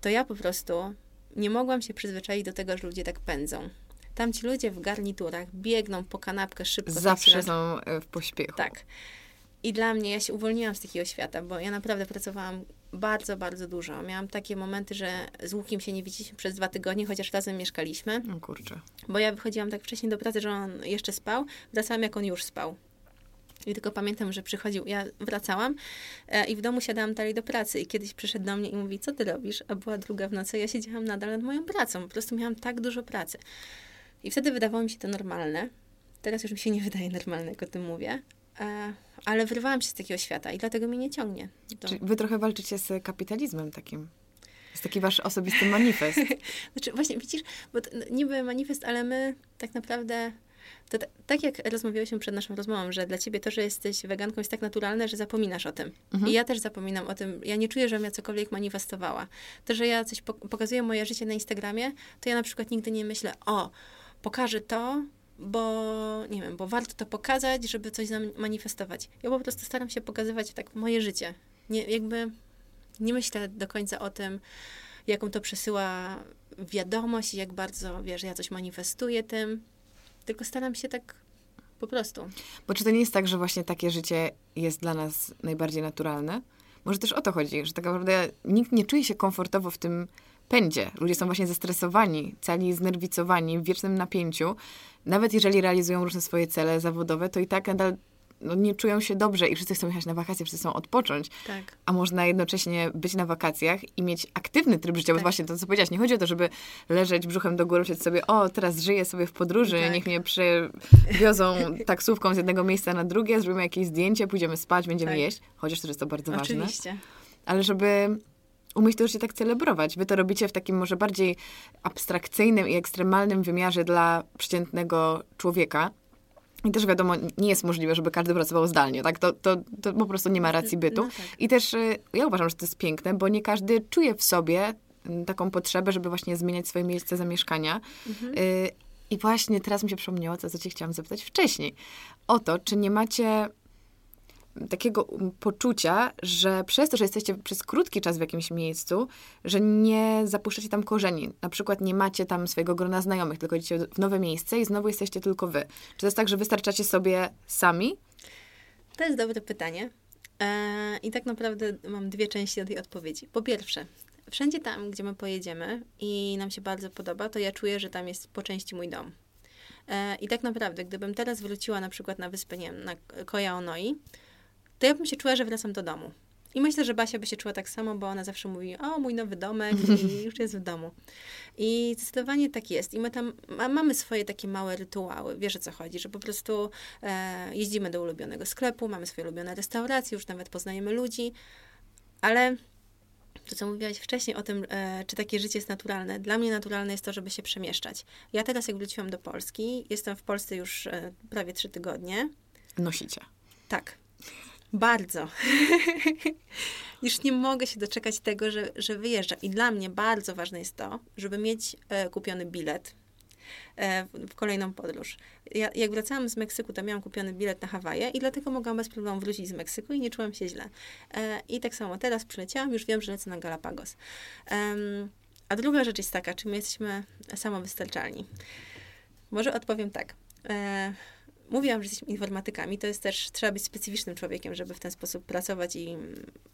to ja po prostu nie mogłam się przyzwyczaić do tego, że ludzie tak pędzą. Tam ci ludzie w garniturach biegną po kanapkę szybko. Zawsze są e, w pośpiechu. Tak. I dla mnie, ja się uwolniłam z takiego świata, bo ja naprawdę pracowałam bardzo, bardzo dużo. Miałam takie momenty, że z Łukiem się nie widzieliśmy przez dwa tygodnie, chociaż razem mieszkaliśmy. No kurczę. Bo ja wychodziłam tak wcześniej do pracy, że on jeszcze spał, wracałam jak on już spał. I tylko pamiętam, że przychodził, ja wracałam e, i w domu siadałam dalej do pracy i kiedyś przyszedł do mnie i mówi, co ty robisz? A była druga w nocy, ja siedziałam nadal nad moją pracą, po prostu miałam tak dużo pracy. I wtedy wydawało mi się to normalne. Teraz już mi się nie wydaje normalne, jak o tym mówię. E, ale wyrwałam się z takiego świata i dlatego mnie nie ciągnie. To... Czyli wy trochę walczycie z kapitalizmem takim. Jest taki wasz osobisty manifest. znaczy, właśnie widzisz, bo to, no, niby manifest, ale my tak naprawdę to tak jak rozmawiałyśmy przed naszą rozmową, że dla ciebie to, że jesteś weganką jest tak naturalne, że zapominasz o tym. Mhm. I ja też zapominam o tym. Ja nie czuję, żebym ja cokolwiek manifestowała. To, że ja coś pokazuję moje życie na Instagramie, to ja na przykład nigdy nie myślę, o, pokażę to, bo nie wiem, bo warto to pokazać, żeby coś manifestować. Ja po prostu staram się pokazywać tak moje życie. Nie, jakby nie myślę do końca o tym, jaką to przesyła wiadomość, jak bardzo, wiesz, ja coś manifestuję tym, tylko staram się tak po prostu. Bo czy to nie jest tak, że właśnie takie życie jest dla nas najbardziej naturalne? Może też o to chodzi, że tak naprawdę nikt nie czuje się komfortowo w tym pędzie. Ludzie są właśnie zestresowani, cali znerwicowani, w wiecznym napięciu. Nawet jeżeli realizują różne swoje cele zawodowe, to i tak nadal no, nie czują się dobrze i wszyscy chcą jechać na wakacje, wszyscy chcą odpocząć. Tak. A można jednocześnie być na wakacjach i mieć aktywny tryb życia, tak. bo właśnie to, co powiedziałaś, nie chodzi o to, żeby leżeć brzuchem do góry, myśleć sobie, o, teraz żyję sobie w podróży, tak. niech mnie przewiozą taksówką z jednego miejsca na drugie, zrobimy jakieś zdjęcie, pójdziemy spać, będziemy tak. jeść, chociaż też jest to bardzo Oczywiście. ważne. Oczywiście. Ale żeby umieć to życie tak celebrować. Wy to robicie w takim może bardziej abstrakcyjnym i ekstremalnym wymiarze dla przeciętnego człowieka. I też wiadomo, nie jest możliwe, żeby każdy pracował zdalnie, tak? To, to, to po prostu nie ma racji bytu. No tak. I też y, ja uważam, że to jest piękne, bo nie każdy czuje w sobie mm, taką potrzebę, żeby właśnie zmieniać swoje miejsce zamieszkania. Mhm. Y, I właśnie teraz mi się przypomniało, co, co cię chciałam zapytać wcześniej. O to, czy nie macie takiego poczucia, że przez to, że jesteście przez krótki czas w jakimś miejscu, że nie zapuszczacie tam korzeni. Na przykład nie macie tam swojego grona znajomych, tylko idziecie w nowe miejsce i znowu jesteście tylko wy. Czy to jest tak, że wystarczacie sobie sami? To jest dobre pytanie. Eee, I tak naprawdę mam dwie części do tej odpowiedzi. Po pierwsze, wszędzie tam, gdzie my pojedziemy i nam się bardzo podoba, to ja czuję, że tam jest po części mój dom. Eee, I tak naprawdę, gdybym teraz wróciła na przykład na wyspę, nie wiem, na Koja Onoi, to ja bym się czuła, że wracam do domu. I myślę, że Basia by się czuła tak samo, bo ona zawsze mówi, o, mój nowy domek i już jest w domu. I zdecydowanie tak jest. I my tam ma, mamy swoje takie małe rytuały. Wiesz, o co chodzi, że po prostu e, jeździmy do ulubionego sklepu, mamy swoje ulubione restauracje, już nawet poznajemy ludzi, ale to, co mówiłaś wcześniej o tym, e, czy takie życie jest naturalne. Dla mnie naturalne jest to, żeby się przemieszczać. Ja teraz, jak wróciłam do Polski, jestem w Polsce już e, prawie trzy tygodnie. Nosicie. Tak. Bardzo. Już nie mogę się doczekać tego, że, że wyjeżdża. I dla mnie bardzo ważne jest to, żeby mieć e, kupiony bilet e, w, kolejną podróż. Ja, jak wracałam z Meksyku, to miałam kupiony bilet na Hawaje i dlatego mogłam bez problemu wrócić z Meksyku i nie czułam się źle. E, I tak samo teraz przyleciałam, już wiem, że lecę na Galapagos. a druga rzecz jest taka, czy my jesteśmy samowystarczalni? Może odpowiem tak. Mówiłam, że jesteśmy informatykami, to jest też, trzeba być specyficznym człowiekiem, żeby w ten sposób pracować i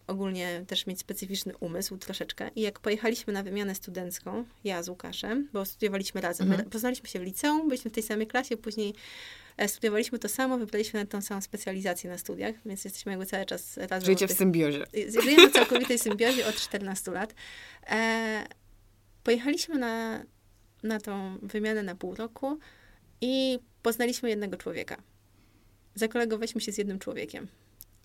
ogólnie też mieć specyficzny umysł troszeczkę. I jak pojechaliśmy na wymianę studencką, ja z Łukaszem, bo studiowaliśmy razem, mhm. poznaliśmy się w liceum, byliśmy w tej samej klasie, później e, studiowaliśmy to samo, wybraliśmy na tą samą specjalizację na studiach, więc jesteśmy jakby cały czas razem. Żyjecie w symbiozie. Żyjemy w całkowitej symbiozie od 14 lat. E, pojechaliśmy na, na tą wymianę na pół roku i poznaliśmy jednego człowieka. Zakolegowaliśmy się z jednym człowiekiem.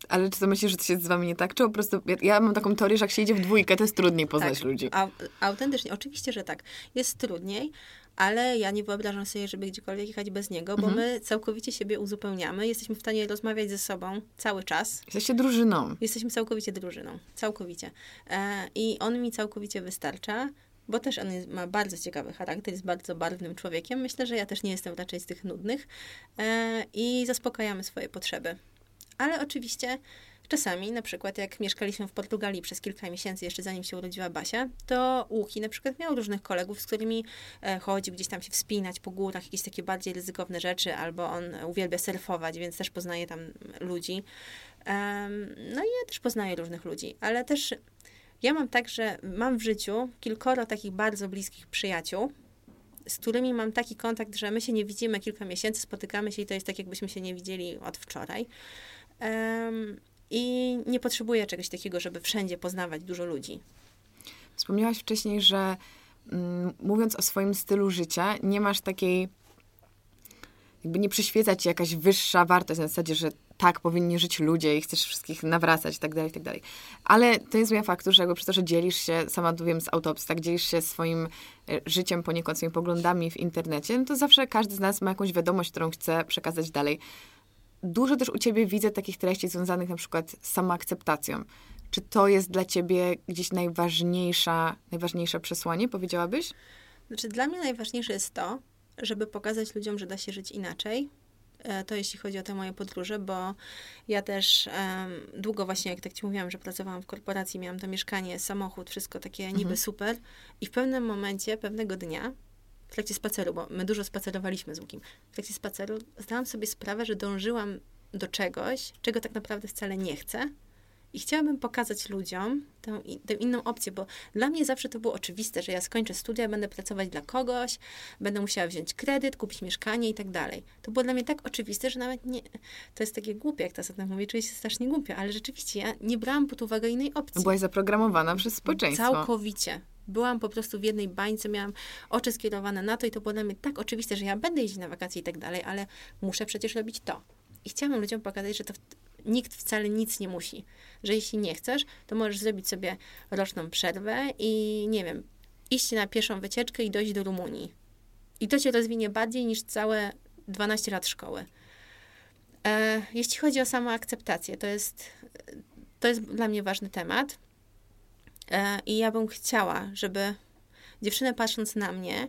Ale czy to myślisz, że to się z wami nie tak? Czy po prostu, ja, mam taką teorię, że jak się idzie w dwójkę, to jest trudniej poznać tak, ludzi. A, autentycznie, oczywiście, że tak. Jest trudniej, ale ja nie wyobrażam sobie, żeby gdziekolwiek jechać bez niego, bo mhm. my całkowicie siebie uzupełniamy. Jesteśmy w stanie rozmawiać ze sobą cały czas. Jesteście drużyną. Jesteśmy całkowicie drużyną. Całkowicie. E, I on mi całkowicie wystarcza bo też on jest, ma bardzo ciekawy charakter, jest bardzo barwnym człowiekiem. Myślę, że ja też nie jestem raczej z tych nudnych e, i zaspokajamy swoje potrzeby. Ale oczywiście czasami, na przykład jak mieszkaliśmy w Portugalii przez kilka miesięcy, jeszcze zanim się urodziła Basia, to Łuki na przykład miał różnych kolegów, z którymi e, chodził gdzieś tam się wspinać po górach, jakieś takie bardziej ryzykowne rzeczy, albo on uwielbia surfować, więc też poznaje tam ludzi. no i ja też poznaję różnych ludzi, ale też Ja mam tak, że mam w życiu kilkoro takich bardzo bliskich przyjaciół, z którymi mam taki kontakt, że my się nie widzimy kilka miesięcy, spotykamy się i to jest tak, jakbyśmy się nie widzieli od wczoraj. Um, I nie potrzebuję czegoś takiego, żeby wszędzie poznawać dużo ludzi. Wspomniałaś wcześniej, że mm, mówiąc o swoim stylu życia, nie masz takiej, jakby nie przyświeca ci jakaś wyższa wartość na zasadzie, że tak powinni żyć ludzie i chcesz wszystkich nawracać i tak dalej, i tak. Ale to nie zmienia faktu, że jakby przez to, że dzielisz się, sama wiem z autopsji, tak, dzielisz się swoim e, życiem poniekąd, swoimi poglądami w internecie, no to zawsze każdy z nas ma jakąś wiadomość, którą chce przekazać dalej. Dużo też u ciebie widzę takich treści związanych na przykład z samoakceptacją. Czy to jest dla ciebie gdzieś najważniejsza, najważniejsze przesłanie, powiedziałabyś? Znaczy, dla mnie najważniejsze jest to, żeby pokazać ludziom, że da się żyć inaczej. E, to jeśli chodzi o te moje podróże, bo ja też um, długo właśnie, jak tak ci mówiłam, że pracowałam w korporacji, miałam to mieszkanie, samochód, wszystko takie niby mhm. super. I w pewnym momencie, pewnego dnia, w trakcie spaceru, bo my dużo spacerowaliśmy z Łukim, w trakcie spaceru zdałam sobie sprawę, że dążyłam do czegoś, czego tak naprawdę wcale nie chcę i chciałabym pokazać ludziom tę, tę, inną opcję, bo dla mnie zawsze to było oczywiste, że ja skończę studia, będę pracować dla kogoś, będę musiała wziąć kredyt, kupić mieszkanie i tak dalej. To było dla mnie tak oczywiste, że nawet nie. To jest takie głupie, jak ta tak mówi, czuję się strasznie głupia, ale rzeczywiście ja nie brałam pod uwagę innej opcji. Byłaś zaprogramowana przez społeczeństwo. Całkowicie. Byłam po prostu w jednej bańce, miałam oczy skierowane na to i to było dla mnie tak oczywiste, że ja będę jeździć na wakacje i tak dalej, ale muszę przecież robić to. I chciałam ludziom pokazać, że to nikt wcale nic nie musi. Że jeśli nie chcesz, to możesz zrobić sobie roczną przerwę i nie wiem, iść na pieszą wycieczkę i dojść do Rumunii. I to cię rozwinie bardziej niż całe 12 lat szkoły. E, jeśli chodzi o samoakceptację, to jest, to jest dla mnie ważny temat. E, I ja bym chciała, żeby dziewczyny patrząc na mnie,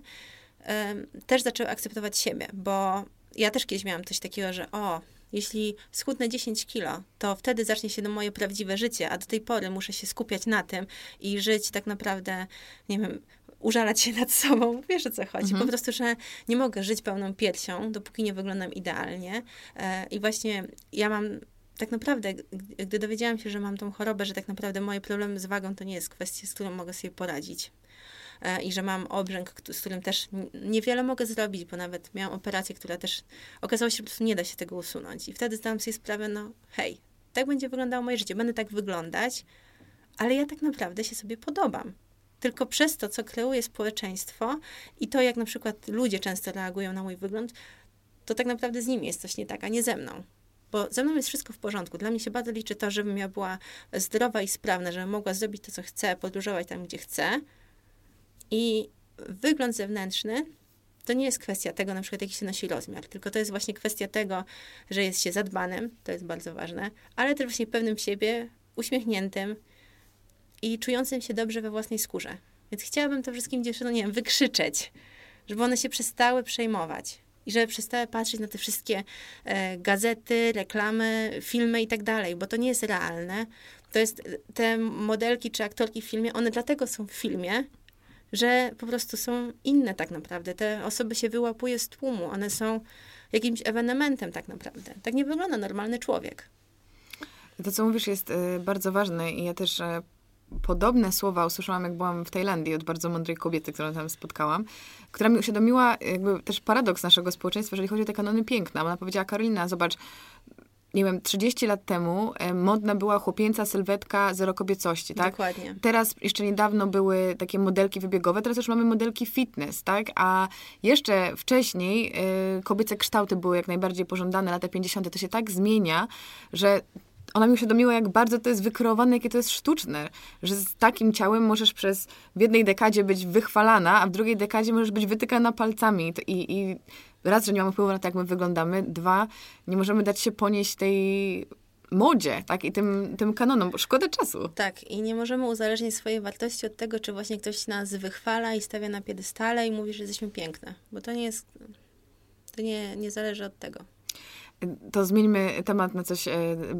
e, też zaczęły akceptować siebie, bo ja też kiedyś miałam coś takiego, że o, jeśli schudnę 10 kilo, to wtedy zacznie się moje prawdziwe życie, a do tej pory muszę się skupiać na tym i żyć tak naprawdę, nie wiem, użalać się nad sobą. Wiesz o co chodzi? Mhm. Po prostu, że nie mogę żyć pełną piersią, dopóki nie wyglądam idealnie. E, I właśnie ja mam tak naprawdę, gdy dowiedziałam się, że mam tą chorobę, że tak naprawdę moje problemy z wagą to nie jest kwestia, z którą mogę sobie poradzić. E, i że mam obrzęk, z którym też niewiele mogę zrobić, bo nawet miałam operację, która też okazało się, że nie da się tego usunąć. I wtedy zdałam sobie sprawę, no hej, tak będzie wyglądało moje życie, będę tak wyglądać, ale ja tak naprawdę się sobie podobam. Tylko przez to, co kreuje społeczeństwo i to, jak na przykład ludzie często reagują na mój wygląd, to tak naprawdę z nimi jest coś nie tak, a nie ze mną. Bo ze mną jest wszystko w porządku. Dla mnie się bardzo liczy to, żebym ja była zdrowa i sprawna, żebym mogła zrobić to, co chcę, podróżować tam, gdzie chcę, i wygląd zewnętrzny to nie jest kwestia tego, na przykład, jaki się nosi rozmiar, tylko to jest właśnie kwestia tego, że jest się zadbanym, to jest bardzo ważne, ale też właśnie pewnym siebie, uśmiechniętym i czującym się dobrze we własnej skórze. Więc chciałabym to wszystkim dziewczynom, nie wiem, wykrzyczeć, żeby one się przestały przejmować i żeby przestały patrzeć na te wszystkie e, gazety, reklamy, filmy i tak dalej, bo to nie jest realne. To jest, te modelki czy aktorki w filmie, one dlatego są w filmie, że po prostu są inne tak naprawdę. Te osoby się wyłapuje z tłumu, one są jakimś ewenementem tak naprawdę. Tak nie wygląda normalny człowiek. To, co mówisz, jest y, bardzo ważne i ja też y, podobne słowa usłyszałam, jak byłam w Tajlandii od bardzo mądrej kobiety, którą tam spotkałam, która mi uświadomiła jakby też paradoks naszego społeczeństwa, jeżeli chodzi o te kanony piękna. Ona powiedziała, Karolina, zobacz, nie wiem, 30 lat temu e, modna była chłopięca sylwetka zero kobiecości, tak? Dokładnie. Teraz jeszcze niedawno były takie modelki wybiegowe, teraz już mamy modelki fitness, tak? A jeszcze wcześniej y, kobiece kształty były jak najbardziej pożądane, lata 50. To się tak zmienia, że ona mi uświadomiła, jak bardzo to jest wykreowane, jakie to jest sztuczne, że z takim ciałem możesz przez w jednej dekadzie być wychwalana, a w drugiej dekadzie możesz być wytykana palcami. I, i raz, że nie mamy wpływu na to, jak my wyglądamy, dwa, nie możemy dać się ponieść tej modzie, tak, i tym, tym kanonom, bo szkoda czasu. Tak, i nie możemy uzależnić swojej wartości od tego, czy właśnie ktoś nas wychwala i stawia na piedestale i mówi, że jesteśmy piękne, bo to nie jest, to nie, nie zależy od tego to zmieńmy temat na coś e,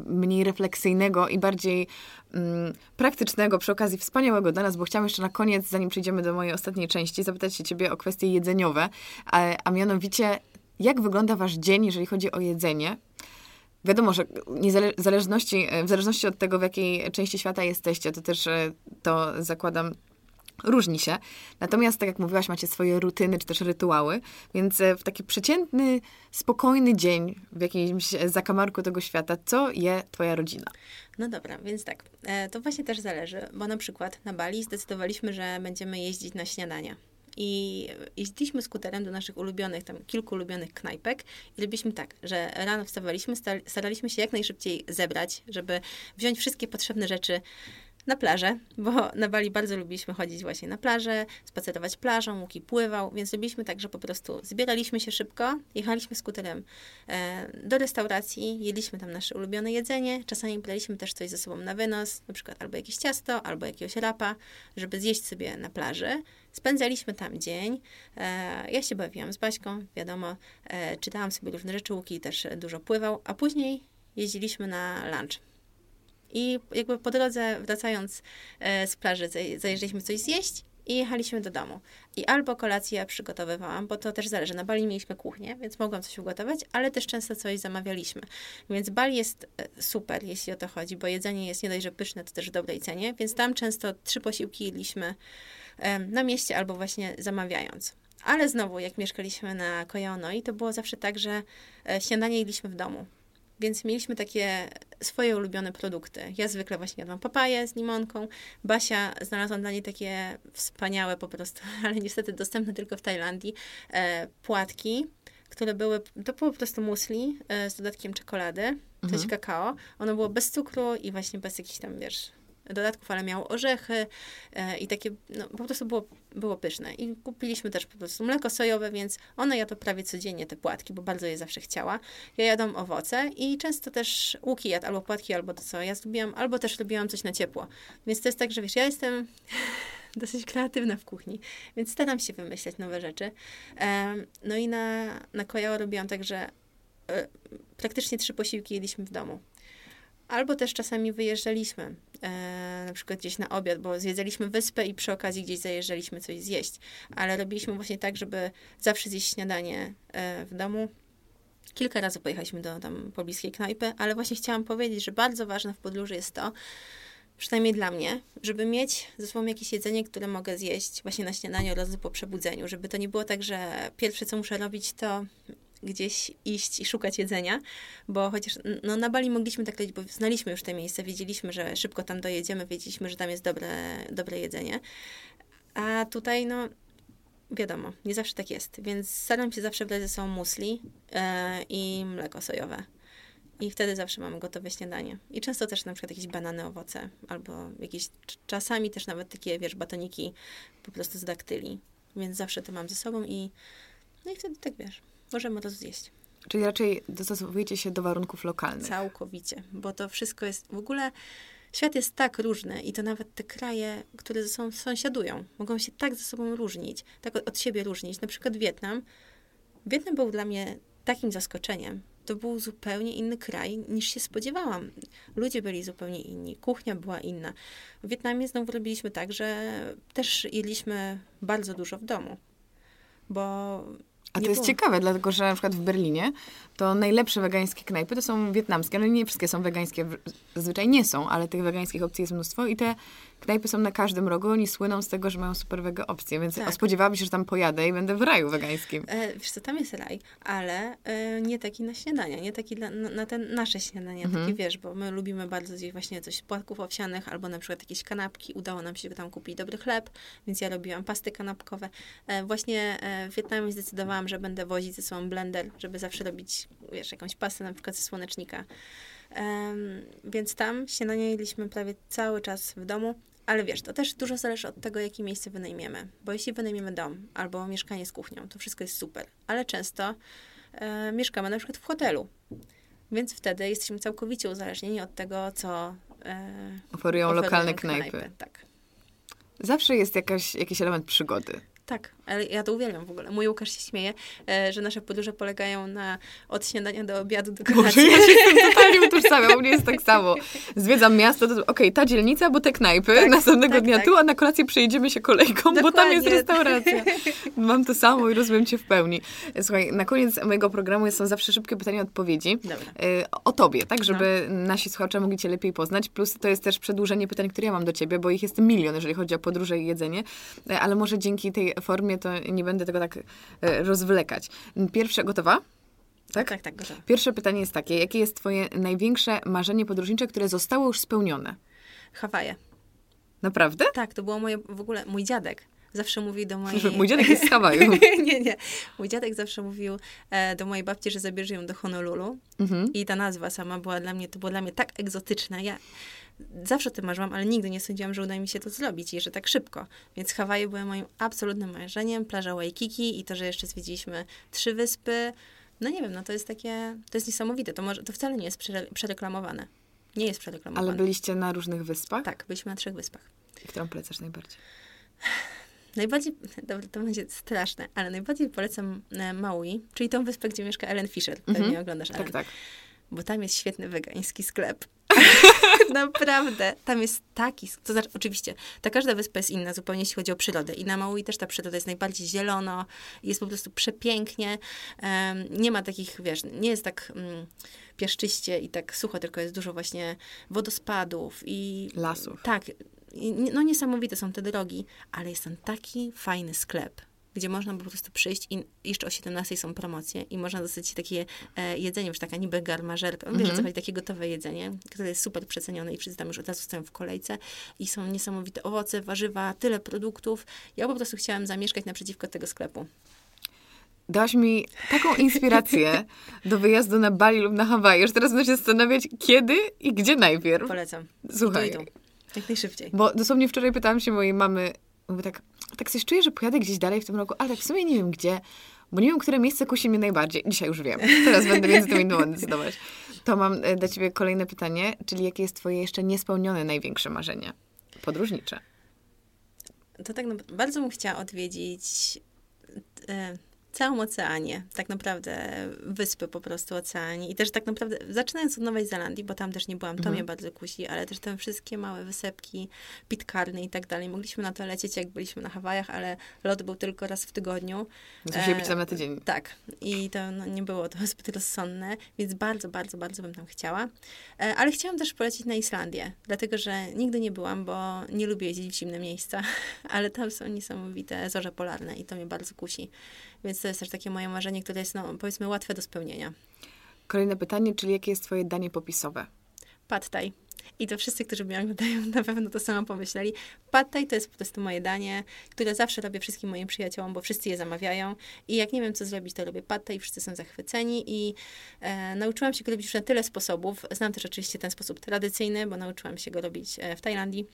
mniej refleksyjnego i bardziej mm, praktycznego przy okazji wspaniałego dla nas, bo chciałam jeszcze na koniec, zanim przejdziemy do mojej ostatniej części, zapytać się ciebie o kwestie jedzeniowe, a, a mianowicie jak wygląda wasz dzień, jeżeli chodzi o jedzenie? wiadomo, że niezale- zależności, w zależności od tego, w jakiej części świata jesteście, to też e, to zakładam różni się. Natomiast, tak jak mówiłaś, macie swoje rutyny czy też rytuały, więc e, w taki przeciętny, spokojny dzień w jakimś zakamarku tego świata, co je twoja rodzina? No dobra, więc tak, e, to właśnie też zależy, bo na przykład na Bali zdecydowaliśmy, że będziemy jeździć na śniadania. I jeździliśmy skuterem do naszych ulubionych, tam kilku ulubionych knajpek i robiliśmy tak, że rano wstawaliśmy, staraliśmy się jak najszybciej zebrać, żeby wziąć wszystkie potrzebne rzeczy na plażę, bo na Bali bardzo lubiliśmy chodzić właśnie na plażę, spacerować plażą, Łuki pływał, więc robiliśmy tak, że po prostu zbieraliśmy się szybko, jechaliśmy skuterem e, do restauracji, jedliśmy tam nasze ulubione jedzenie, czasami braliśmy też coś ze sobą na wynos, na przykład albo jakieś ciasto, albo jakiegoś rapa, żeby zjeść sobie na plaży. Spędzaliśmy tam dzień. E, ja się bawiłam z Baśką, wiadomo, e, czytałam sobie różne rzeczy, Łuki też dużo pływał, a później jeździliśmy na lunch i jakby po drodze, wracając e, z plaży, zajeżdżaliśmy coś zjeść i jechaliśmy do domu. I albo kolację przygotowywałam, bo to też zależy. Na Bali mieliśmy kuchnię, więc mogłam coś ugotować, ale też często coś zamawialiśmy. Więc Bali jest e, super, jeśli o to chodzi, bo jedzenie jest nie dość, że pyszne, to też w dobrej cenie, więc tam często trzy posiłki jedliśmy na mieście albo właśnie zamawiając. Ale znowu, jak mieszkaliśmy na Kojonoi, to było zawsze tak, że e, śniadanie jedliśmy w domu. Więc mieliśmy takie swoje ulubione produkty. Ja zwykle właśnie jadłam papaję z limonką. Basia znalazłam dla niej takie wspaniałe po prostu, ale niestety dostępne tylko w Tajlandii, e, płatki, które były, to po prostu musli e, z dodatkiem czekolady, coś mhm. kakao. Ono było bez cukru i właśnie bez jakichś tam, wiesz, dodatków, ale miało orzechy e, i takie, no, po prostu było, było pyszne. I kupiliśmy też po prostu mleko sojowe, więc ona jadła prawie codziennie te płatki, bo bardzo je zawsze chciała. Ja jadłam owoce i często też łuki jadł, albo płatki, albo to co ja lubiłam, albo też lubiłam coś na ciepło. Więc to jest tak, że wiesz, ja jestem dosyć kreatywna w kuchni, więc staram się wymyślać nowe rzeczy. No i na, na Kojao robiłam tak, że e, praktycznie trzy posiłki jedliśmy w domu. Albo też czasami wyjeżdżaliśmy, e, na przykład gdzieś na obiad, bo zwiedzaliśmy wyspę i przy okazji gdzieś zajeżdżaliśmy coś zjeść. Ale robiliśmy właśnie tak, żeby zawsze zjeść śniadanie e, w domu. Kilka razy pojechaliśmy do tam pobliskiej knajpy, ale właśnie chciałam powiedzieć, że bardzo ważne w podróży jest to, przynajmniej dla mnie, żeby mieć ze sobą jakieś jedzenie, które mogę zjeść właśnie na śniadaniu oraz po przebudzeniu, żeby to nie było tak, że pierwsze co muszę robić to gdzieś iść i szukać jedzenia, bo chociaż no, na Bali mogliśmy tak lecieć, bo znaliśmy już te miejsce, wiedzieliśmy, że szybko tam dojedziemy, wiedzieliśmy, że tam jest dobre, dobre jedzenie. A tutaj, no, wiadomo, nie zawsze tak jest, więc staram się zawsze brać ze musli e, i mleko sojowe. I wtedy zawsze mamy gotowe śniadanie. I często też na przykład jakieś banany, owoce, albo jakieś, czasami też nawet takie, wiesz, batoniki po prostu z daktyli. Więc zawsze to mam ze sobą i no i wtedy tak, wiesz, możemy to zjeść. Czyli raczej dostosowujecie się do warunków lokalnych. Całkowicie, bo to wszystko jest w ogóle. Świat jest tak różny i to nawet te kraje, które ze sobą sąsiadują, mogą się tak ze sobą różnić, tak od, siebie różnić. Na przykład Wietnam. Wietnam był dla mnie takim zaskoczeniem. To był zupełnie inny kraj niż się spodziewałam. Ludzie byli zupełnie inni, kuchnia była inna. W Wietnamie znowu robiliśmy tak, że też jedliśmy bardzo dużo w domu, bo a to jest było. ciekawe, dlatego że na przykład w Berlinie to najlepsze wegańskie knajpy to są wietnamskie, ale nie wszystkie są wegańskie, zazwyczaj nie są, ale tych wegańskich opcji jest mnóstwo i te knajpy są na każdym rogu, oni słyną z tego, że mają super wege opcje, więc tak. spodziewałabym się, że tam pojadę i będę w raju wegańskim. E, wiesz co, tam jest raj, ale e, nie taki na śniadania, nie taki dla, na, na te nasze śniadania, mhm. taki wiesz, bo my lubimy bardzo zjeść właśnie coś z płatków owsianych, albo na przykład jakieś kanapki, udało nam się tam kupić dobry chleb, więc ja robiłam pasty kanapkowe. E, właśnie e, w Wietnamie zdecydowałam, że będę wozić ze sobą blender, żeby zawsze robić, wiesz, jakąś pastę na przykład ze słonecznika. Um, więc tam śniadanie jedliśmy prawie cały czas w domu. Ale wiesz, to też dużo zależy od tego, jakie miejsce wynajmiemy. Bo jeśli wynajmiemy dom albo mieszkanie z kuchnią, to wszystko jest super. Ale często e, mieszkamy na przykład w hotelu. Więc wtedy jesteśmy całkowicie uzależnieni od tego, co e, oferują, lokalne knajpy. knajpy. Tak. Zawsze jest jakaś, jakiś element przygody. Tak, ale ja to uwielbiam w ogóle. Mój Łukasz się śmieje, e, że nasze podróże polegają na od śniadania do obiadu do Boże, kolacji. ja się tym totalnie utożsamiam, u mnie jest tak samo. Zwiedzam miasto, to okej, ta dzielnica, bo te knajpy, Tak, następnego tak, dnia tak. tu, a na kolację przejedziemy się kolejką, bo tam jest Dokładnie. restauracja. Mam to samo i rozumiem cię w pełni. Słuchaj, na koniec mojego programu są zawsze szybkie pytania i odpowiedzi. Dobra. Y, O tobie, tak, żeby nasi słuchacze mogli cię lepiej poznać. Plus to jest też przedłużenie pytań, które ja mam do ciebie, bo ich jest milion, jeżeli chodzi o podróże i jedzenie. Y, Ale może dzięki tej formie to nie będę tego tak y, rozwlekać. Pierwsze, gotowa? Tak? Tak, tak, gotowe. Pierwsze pytanie jest takie, jakie jest twoje największe marzenie podróżnicze, które zostało już spełnione? Hawaje. Naprawdę? Tak, to było moje, w ogóle mój dziadek. Zawsze mówił do mojej... Mój dziadek jest z Hawaju. nie, nie. Mój dziadek zawsze mówił e, do mojej babci, że zabierze ją do Honolulu. Mhm. I ta nazwa sama była dla mnie, to było dla mnie tak egzotyczne. Ja zawsze o tym marzyłam, ale nigdy nie sądziłam, że uda mi się to zrobić i że tak szybko. Więc Hawaje były moim absolutnym marzeniem. Plaża Waikiki i to, że jeszcze zwiedziliśmy trzy wyspy. No nie wiem, no to jest takie, to jest niesamowite. To, może, to wcale nie jest przere, przereklamowane. Nie jest przereklamowane. Ale byliście na różnych wyspach? Tak, byliśmy na trzech wyspach. I Którą polecasz najbardziej? Najbardziej, dobra, to będzie straszne, ale najbardziej polecam e, Maui, czyli tą wyspę, gdzie mieszka Ellen Fisher. Pewnie Mhm. oglądasz Ellen. Tak, tak. Bo tam jest świetny wegański sklep. Naprawdę. Tam jest taki... To znaczy, oczywiście, ta każda wyspa jest inna zupełnie, jeśli chodzi o przyrodę. I na Maui też ta przyroda jest najbardziej zielono. Jest po prostu przepięknie. Em, nie ma takich, wiesz, nie jest tak mm, piaszczyście i tak sucho, tylko jest dużo właśnie wodospadów i... Lasów. Tak. I, no niesamowite są te drogi, ale jest tam taki fajny sklep, gdzie można po prostu przyjść i jeszcze o 17 są promocje i można dostać takie e, jedzenie, już taka niby garmażerka, wiesz, Mhm. co chodzi, takie gotowe jedzenie, które jest super przecenione i wszyscy tam już od razu stoją w kolejce i są niesamowite owoce, warzywa, tyle produktów. Ja po prostu chciałam zamieszkać naprzeciwko tego sklepu. Dałaś mi taką inspirację do wyjazdu na Bali lub na Hawaje. Już teraz będę się zastanawiać, kiedy i gdzie najpierw. Polecam. Słuchaj, Idą, idą. Jak najszybciej. bo dosłownie wczoraj pytałam się mojej mamy, mówię tak, tak coś czuję, że pojadę gdzieś dalej w tym roku, ale tak w sumie nie wiem gdzie, bo nie wiem, które miejsce kusi mnie najbardziej. Dzisiaj już wiem. Teraz będę między tymi dwoma decydować. To mam e, dla ciebie kolejne pytanie, czyli jakie jest twoje jeszcze niespełnione największe marzenie podróżnicze? To tak naprawdę bardzo bym chciała odwiedzić e, całą Oceanię, tak naprawdę wyspy po prostu Oceanii i też tak naprawdę, zaczynając od Nowej Zelandii, bo tam też nie byłam, to Mhm. mnie bardzo kusi, ale też te wszystkie małe wysepki, Pitcairn i tak dalej. Mogliśmy na to lecieć, jak byliśmy na Hawajach, ale lot był tylko raz w tygodniu. No Musieli E, być tam na tydzień. Tak, i to no, nie było to zbyt rozsądne, więc bardzo, bardzo, bardzo bym tam chciała. E, Ale chciałam też polecieć na Islandię, dlatego że nigdy nie byłam, bo nie lubię jeździć w zimne miejsca, ale tam są niesamowite zorze polarne i to mnie bardzo kusi. Więc to jest też takie moje marzenie, które jest, no, powiedzmy, łatwe do spełnienia. Kolejne pytanie, czyli jakie jest twoje danie popisowe? Pad thai. I to wszyscy, którzy mnie oglądają, na pewno to samo pomyśleli. Pad thai to jest po prostu moje danie, które zawsze robię wszystkim moim przyjaciołom, bo wszyscy je zamawiają. I jak nie wiem, co zrobić, to robię pad thai, wszyscy są zachwyceni. I e, nauczyłam się go robić już na tyle sposobów. Znam też oczywiście ten sposób tradycyjny, bo nauczyłam się go robić e, w Tajlandii.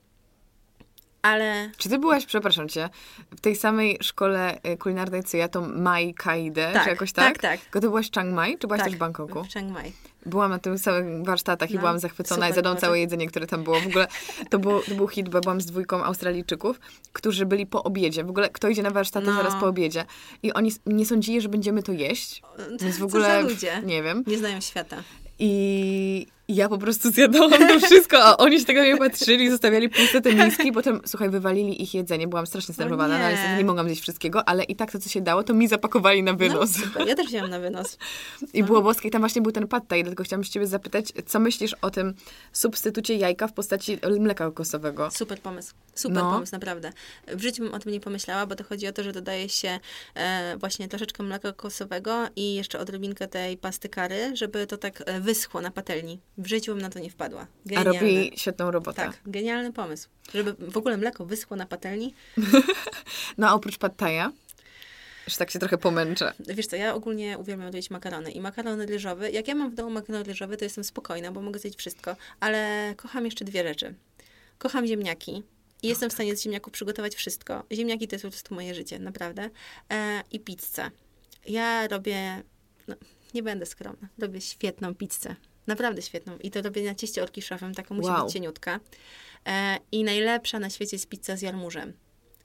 Ale Czy ty byłaś, przepraszam cię, w tej samej szkole y, kulinarnej, co ja, to Mai Kaide, Tak, czy jakoś tak? tak, tak. Tylko ty byłaś w Chiang Mai, czy byłaś tak, też w Bangkoku? w Chiang Mai. Byłam na tych samych warsztatach i No, byłam zachwycona i super zjadłam było, całe tak? jedzenie, które tam było. W ogóle to, było, to był hit, bo byłam z dwójką Australijczyków, którzy byli po obiedzie. W ogóle kto idzie na warsztaty No. zaraz po obiedzie. I oni nie sądzili, że będziemy to jeść. Więc w Co ogóle, za ludzie? nie wiem. Nie znają świata. I ja po prostu zjadałam to wszystko, a oni się tego nie patrzyli, zostawiali puste te miski, potem, słuchaj, wywalili ich jedzenie, byłam strasznie zdenerwowana, no, ale nie. niestety nie mogłam zjeść wszystkiego, ale i tak to, co się dało, to mi zapakowali na No, wynos. super. Ja też wzięłam na wynos. I było boskie. I tam właśnie był ten pad thai, dlatego chciałam się ciebie zapytać, co myślisz o tym substytucie jajka w postaci mleka kokosowego? Super pomysł. Super No. pomysł, naprawdę. W życiu bym o tym nie pomyślała, bo to chodzi o to, że dodaje się e, właśnie troszeczkę mleka kokosowego i jeszcze odrobinkę tej pasty kary, żeby to tak e, wyschło na patelni. W życiu bym na to nie wpadła. A Genialne. robi świetną robotę. Tak, genialny pomysł. Żeby w ogóle mleko wyschło na patelni. No a oprócz pad thaia, już tak się trochę pomęczę. Wiesz co, ja ogólnie uwielbiam robić makarony i makarony ryżowe. Jak ja mam w domu makaron ryżowy, to jestem spokojna, bo mogę zjeść wszystko, ale kocham jeszcze dwie rzeczy. Kocham ziemniaki i jestem w stanie z ziemniaków przygotować wszystko. Ziemniaki to jest po prostu moje życie, naprawdę. E, I pizzę. Ja robię, no, nie będę skromna, robię świetną pizzę. Naprawdę świetną. I to robię na cieście orkiszowym, taka musi Wow. być cieniutka. E, I najlepsza na świecie jest pizza z jarmużem.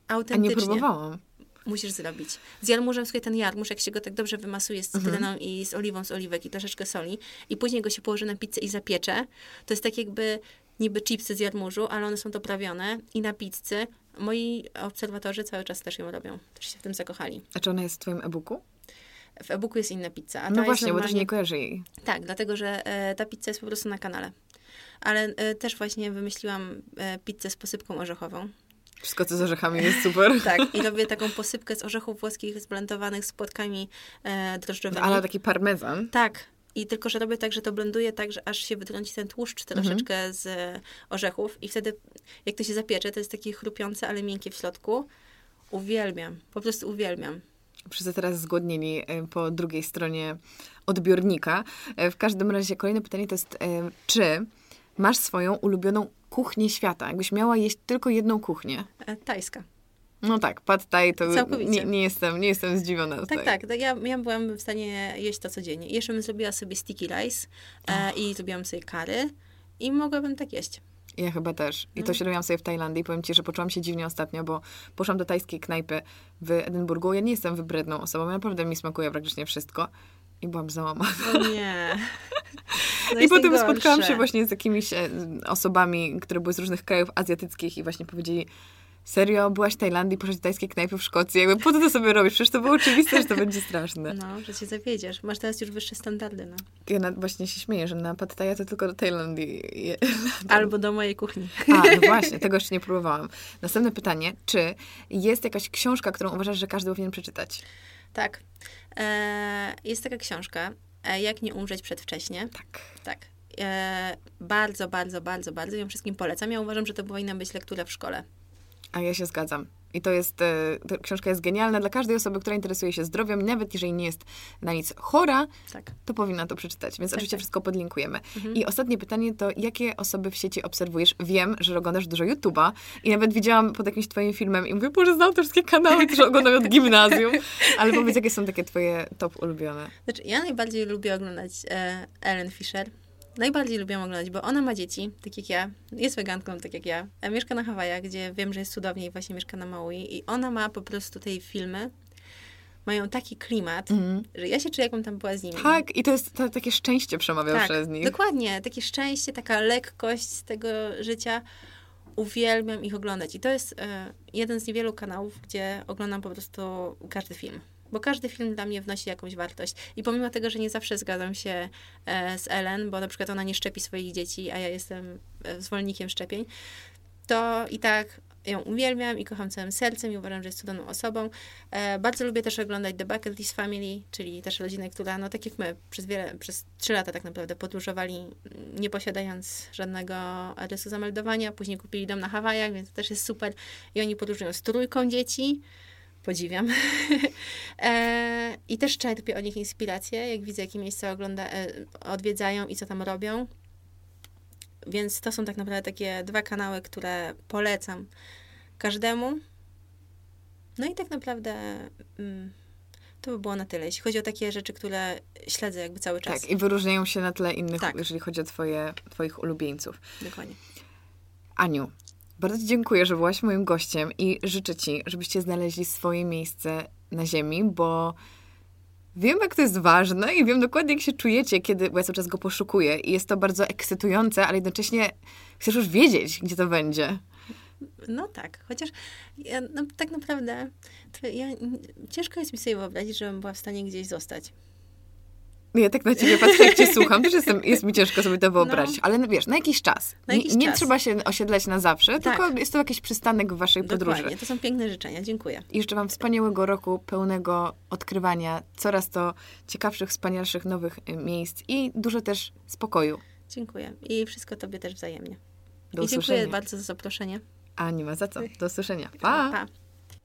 A nie Autentycznie. próbowałam. musisz zrobić. Z jarmużem, słuchaj, ten jarmuż, jak się go tak dobrze wymasuje z cytryną Mhm. i z oliwą z oliwek i troszeczkę soli i później go się położy na pizzę i zapiecze, to jest tak jakby niby chipsy z jarmużu, ale one są doprawione i na pizzy moi obserwatorzy cały czas też ją robią. Też się w tym zakochali. A czy ona jest w twoim e-booku? W e-booku jest inna pizza. A No właśnie, bo też normalnie- nie kojarzę jej. Tak, dlatego że e, ta pizza jest po prostu na kanale. Ale e, też właśnie wymyśliłam e, pizzę z posypką orzechową. Wszystko, co z orzechami jest super. Tak, i robię taką posypkę z orzechów włoskich zblendowanych z płatkami e, drożdżowymi. Ale taki parmezan. Tak. I tylko, że robię tak, że to blenduję tak, że aż się wytrąci ten tłuszcz troszeczkę z e, orzechów i wtedy, jak to się zapiecze, to jest takie chrupiące, ale miękkie w środku. Uwielbiam. Po prostu uwielbiam. Wszyscy teraz zgłodnieli e, po drugiej stronie odbiornika. E, W każdym razie kolejne pytanie to jest, e, czy masz swoją ulubioną kuchnię świata? Jakbyś miała jeść tylko jedną kuchnię. Tajska. No tak, pad thai to Całkowicie. nie, nie, jestem, nie jestem zdziwiona Tak, tutaj. tak. to Ja, ja byłam w stanie jeść to codziennie. Jeszcze bym zrobiła sobie sticky rice e, i zrobiłam sobie kary i mogłabym tak jeść. Ja chyba też. I to się robiłam sobie w Tajlandii. I powiem ci, że poczułam się dziwnie ostatnio, bo poszłam do tajskiej knajpy w Edynburgu. Ja nie jestem wybredną osobą, naprawdę mi smakuje praktycznie wszystko. I byłam załamana. O nie. No I potem najgorsze. spotkałam się właśnie z jakimiś e, osobami, które były z różnych krajów azjatyckich i właśnie powiedzieli, serio, byłaś w Tajlandii, poszłaś do tajskiej knajpy w Szkocji. Jakby po co to sobie robisz? Przecież to było oczywiste, że to będzie straszne. No, że cię zawiedziesz. Masz teraz już wyższe standardy, no. Ja na, właśnie się śmieję, że na pad thai to tylko do Tajlandii. je- Albo do mojej kuchni. A, no właśnie, tego jeszcze nie próbowałam. Następne pytanie, czy jest jakaś książka, którą uważasz, że każdy powinien przeczytać? Tak. E, jest taka książka, e, Jak nie umrzeć przedwcześnie. Tak. Tak. E, bardzo, bardzo, bardzo, bardzo ją wszystkim polecam. Ja uważam, że to powinna być lektura w szkole. A ja się zgadzam. I to jest, e, książka jest genialna dla każdej osoby, która interesuje się zdrowiem, nawet jeżeli nie jest na nic chora, Tak. to powinna to przeczytać. Więc Tak, oczywiście tak. wszystko podlinkujemy. Mhm. I ostatnie pytanie to, jakie osoby w sieci obserwujesz? Wiem, że oglądasz dużo YouTube'a i nawet widziałam pod jakimś twoim filmem i mówię, Boże, znam te wszystkie kanały, które oglądam od gimnazjum. Ale powiedz, jakie są takie twoje top ulubione? Znaczy, ja najbardziej lubię oglądać e, Ellen Fisher. Najbardziej lubię oglądać, bo ona ma dzieci, tak jak ja, jest weganką, tak jak ja. E, mieszka na Hawajach, gdzie wiem, że jest cudownie i właśnie mieszka na Maui. I ona ma po prostu tej filmy, mają taki klimat, że ja się czuję, jakbym tam była z nimi. Tak, i to jest to, takie szczęście przemawia tak, przez nich. dokładnie. Takie szczęście, taka lekkość z tego życia. Uwielbiam ich oglądać. I to jest e, jeden z niewielu kanałów, gdzie oglądam po prostu każdy film. Bo każdy film dla mnie wnosi jakąś wartość. I pomimo tego, że nie zawsze zgadzam się e, z Ellen, bo na przykład ona nie szczepi swoich dzieci, a ja jestem e, zwolennikiem szczepień, to i tak ją uwielbiam i kocham całym sercem i uważam, że jest cudowną osobą. E, bardzo lubię też oglądać The Bucket List Family, czyli też rodzinę, która, no tak jak my, przez wiele, przez trzy lata tak naprawdę podróżowali, nie posiadając żadnego adresu zameldowania. Później kupili dom na Hawajach, więc to też jest super. I oni podróżują z trójką dzieci. Podziwiam. e, I też czerpię o nich inspirację, jak widzę, jakie miejsca ogląda, e, odwiedzają i co tam robią. Więc to są tak naprawdę takie dwa kanały, które polecam każdemu. No i tak naprawdę mm, to by było na tyle, jeśli chodzi o takie rzeczy, które śledzę jakby cały czas. Tak, i wyróżniają się na tle innych, Tak. jeżeli chodzi o twoje, twoich ulubieńców. Dokładnie. Aniu, bardzo Ci dziękuję, że byłaś moim gościem i życzę Ci, żebyście znaleźli swoje miejsce na ziemi, bo wiem, jak to jest ważne i wiem dokładnie, jak się czujecie, kiedy, bo ja cały czas go poszukuję i jest to bardzo ekscytujące, ale jednocześnie chcesz już wiedzieć, gdzie to będzie. No tak, chociaż ja, no, tak naprawdę ja, ciężko jest mi sobie wyobrazić, żebym była w stanie gdzieś zostać. Ja tak na ciebie patrzę, jak cię słucham, też jestem, jest mi ciężko sobie to wyobrazić, ale no, wiesz, na jakiś czas. Na jakiś nie, czas. trzeba się osiedlać na zawsze, Tak. tylko jest to jakiś przystanek w waszej podróży. Dokładnie, to są piękne życzenia, dziękuję. I życzę Wam wspaniałego roku, pełnego odkrywania coraz to ciekawszych, wspanialszych, nowych y, miejsc i dużo też spokoju. Dziękuję. I wszystko Tobie też wzajemnie. Do I dziękuję usłyszenia. bardzo za zaproszenie. A nie ma za co. Do usłyszenia. Pa! pa.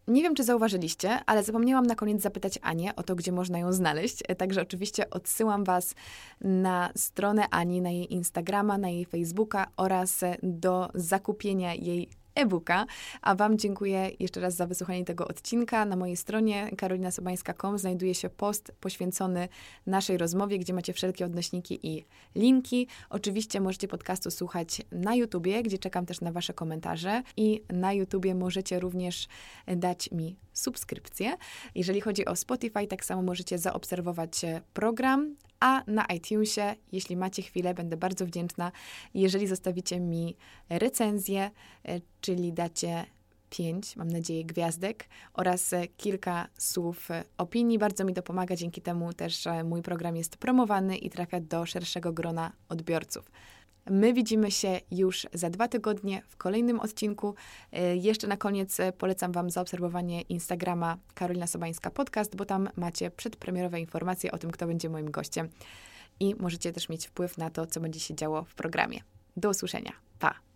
Nie wiem, czy zauważyliście, ale zapomniałam na koniec zapytać Anię o to, gdzie można ją znaleźć. E, Także oczywiście odsyłam Was na stronę Ani, na jej Instagrama, na jej Facebooka oraz e, do zakupienia jej e-booka. A Wam dziękuję jeszcze raz za wysłuchanie tego odcinka. Na mojej stronie karolinasobańska.com znajduje się post poświęcony naszej rozmowie, gdzie macie wszelkie odnośniki i linki. Oczywiście możecie podcastu słuchać na YouTubie, gdzie czekam też na Wasze komentarze i na YouTubie możecie również dać mi subskrypcję. Jeżeli chodzi o Spotify, tak samo możecie zaobserwować program, a na iTunesie, jeśli macie chwilę, będę bardzo wdzięczna, jeżeli zostawicie mi recenzję, e, czyli dacie pięć, mam nadzieję, gwiazdek oraz e, kilka słów e, opinii. Bardzo mi to pomaga, dzięki temu też mój program jest promowany i trafia do szerszego grona odbiorców. My widzimy się już za dwa tygodnie w kolejnym odcinku. E, jeszcze na koniec e, polecam Wam zaobserwowanie Instagrama Karolina Sobańska Podcast, bo tam macie przedpremierowe informacje o tym, kto będzie moim gościem i możecie też mieć wpływ na to, co będzie się działo w programie. Do usłyszenia. Pa!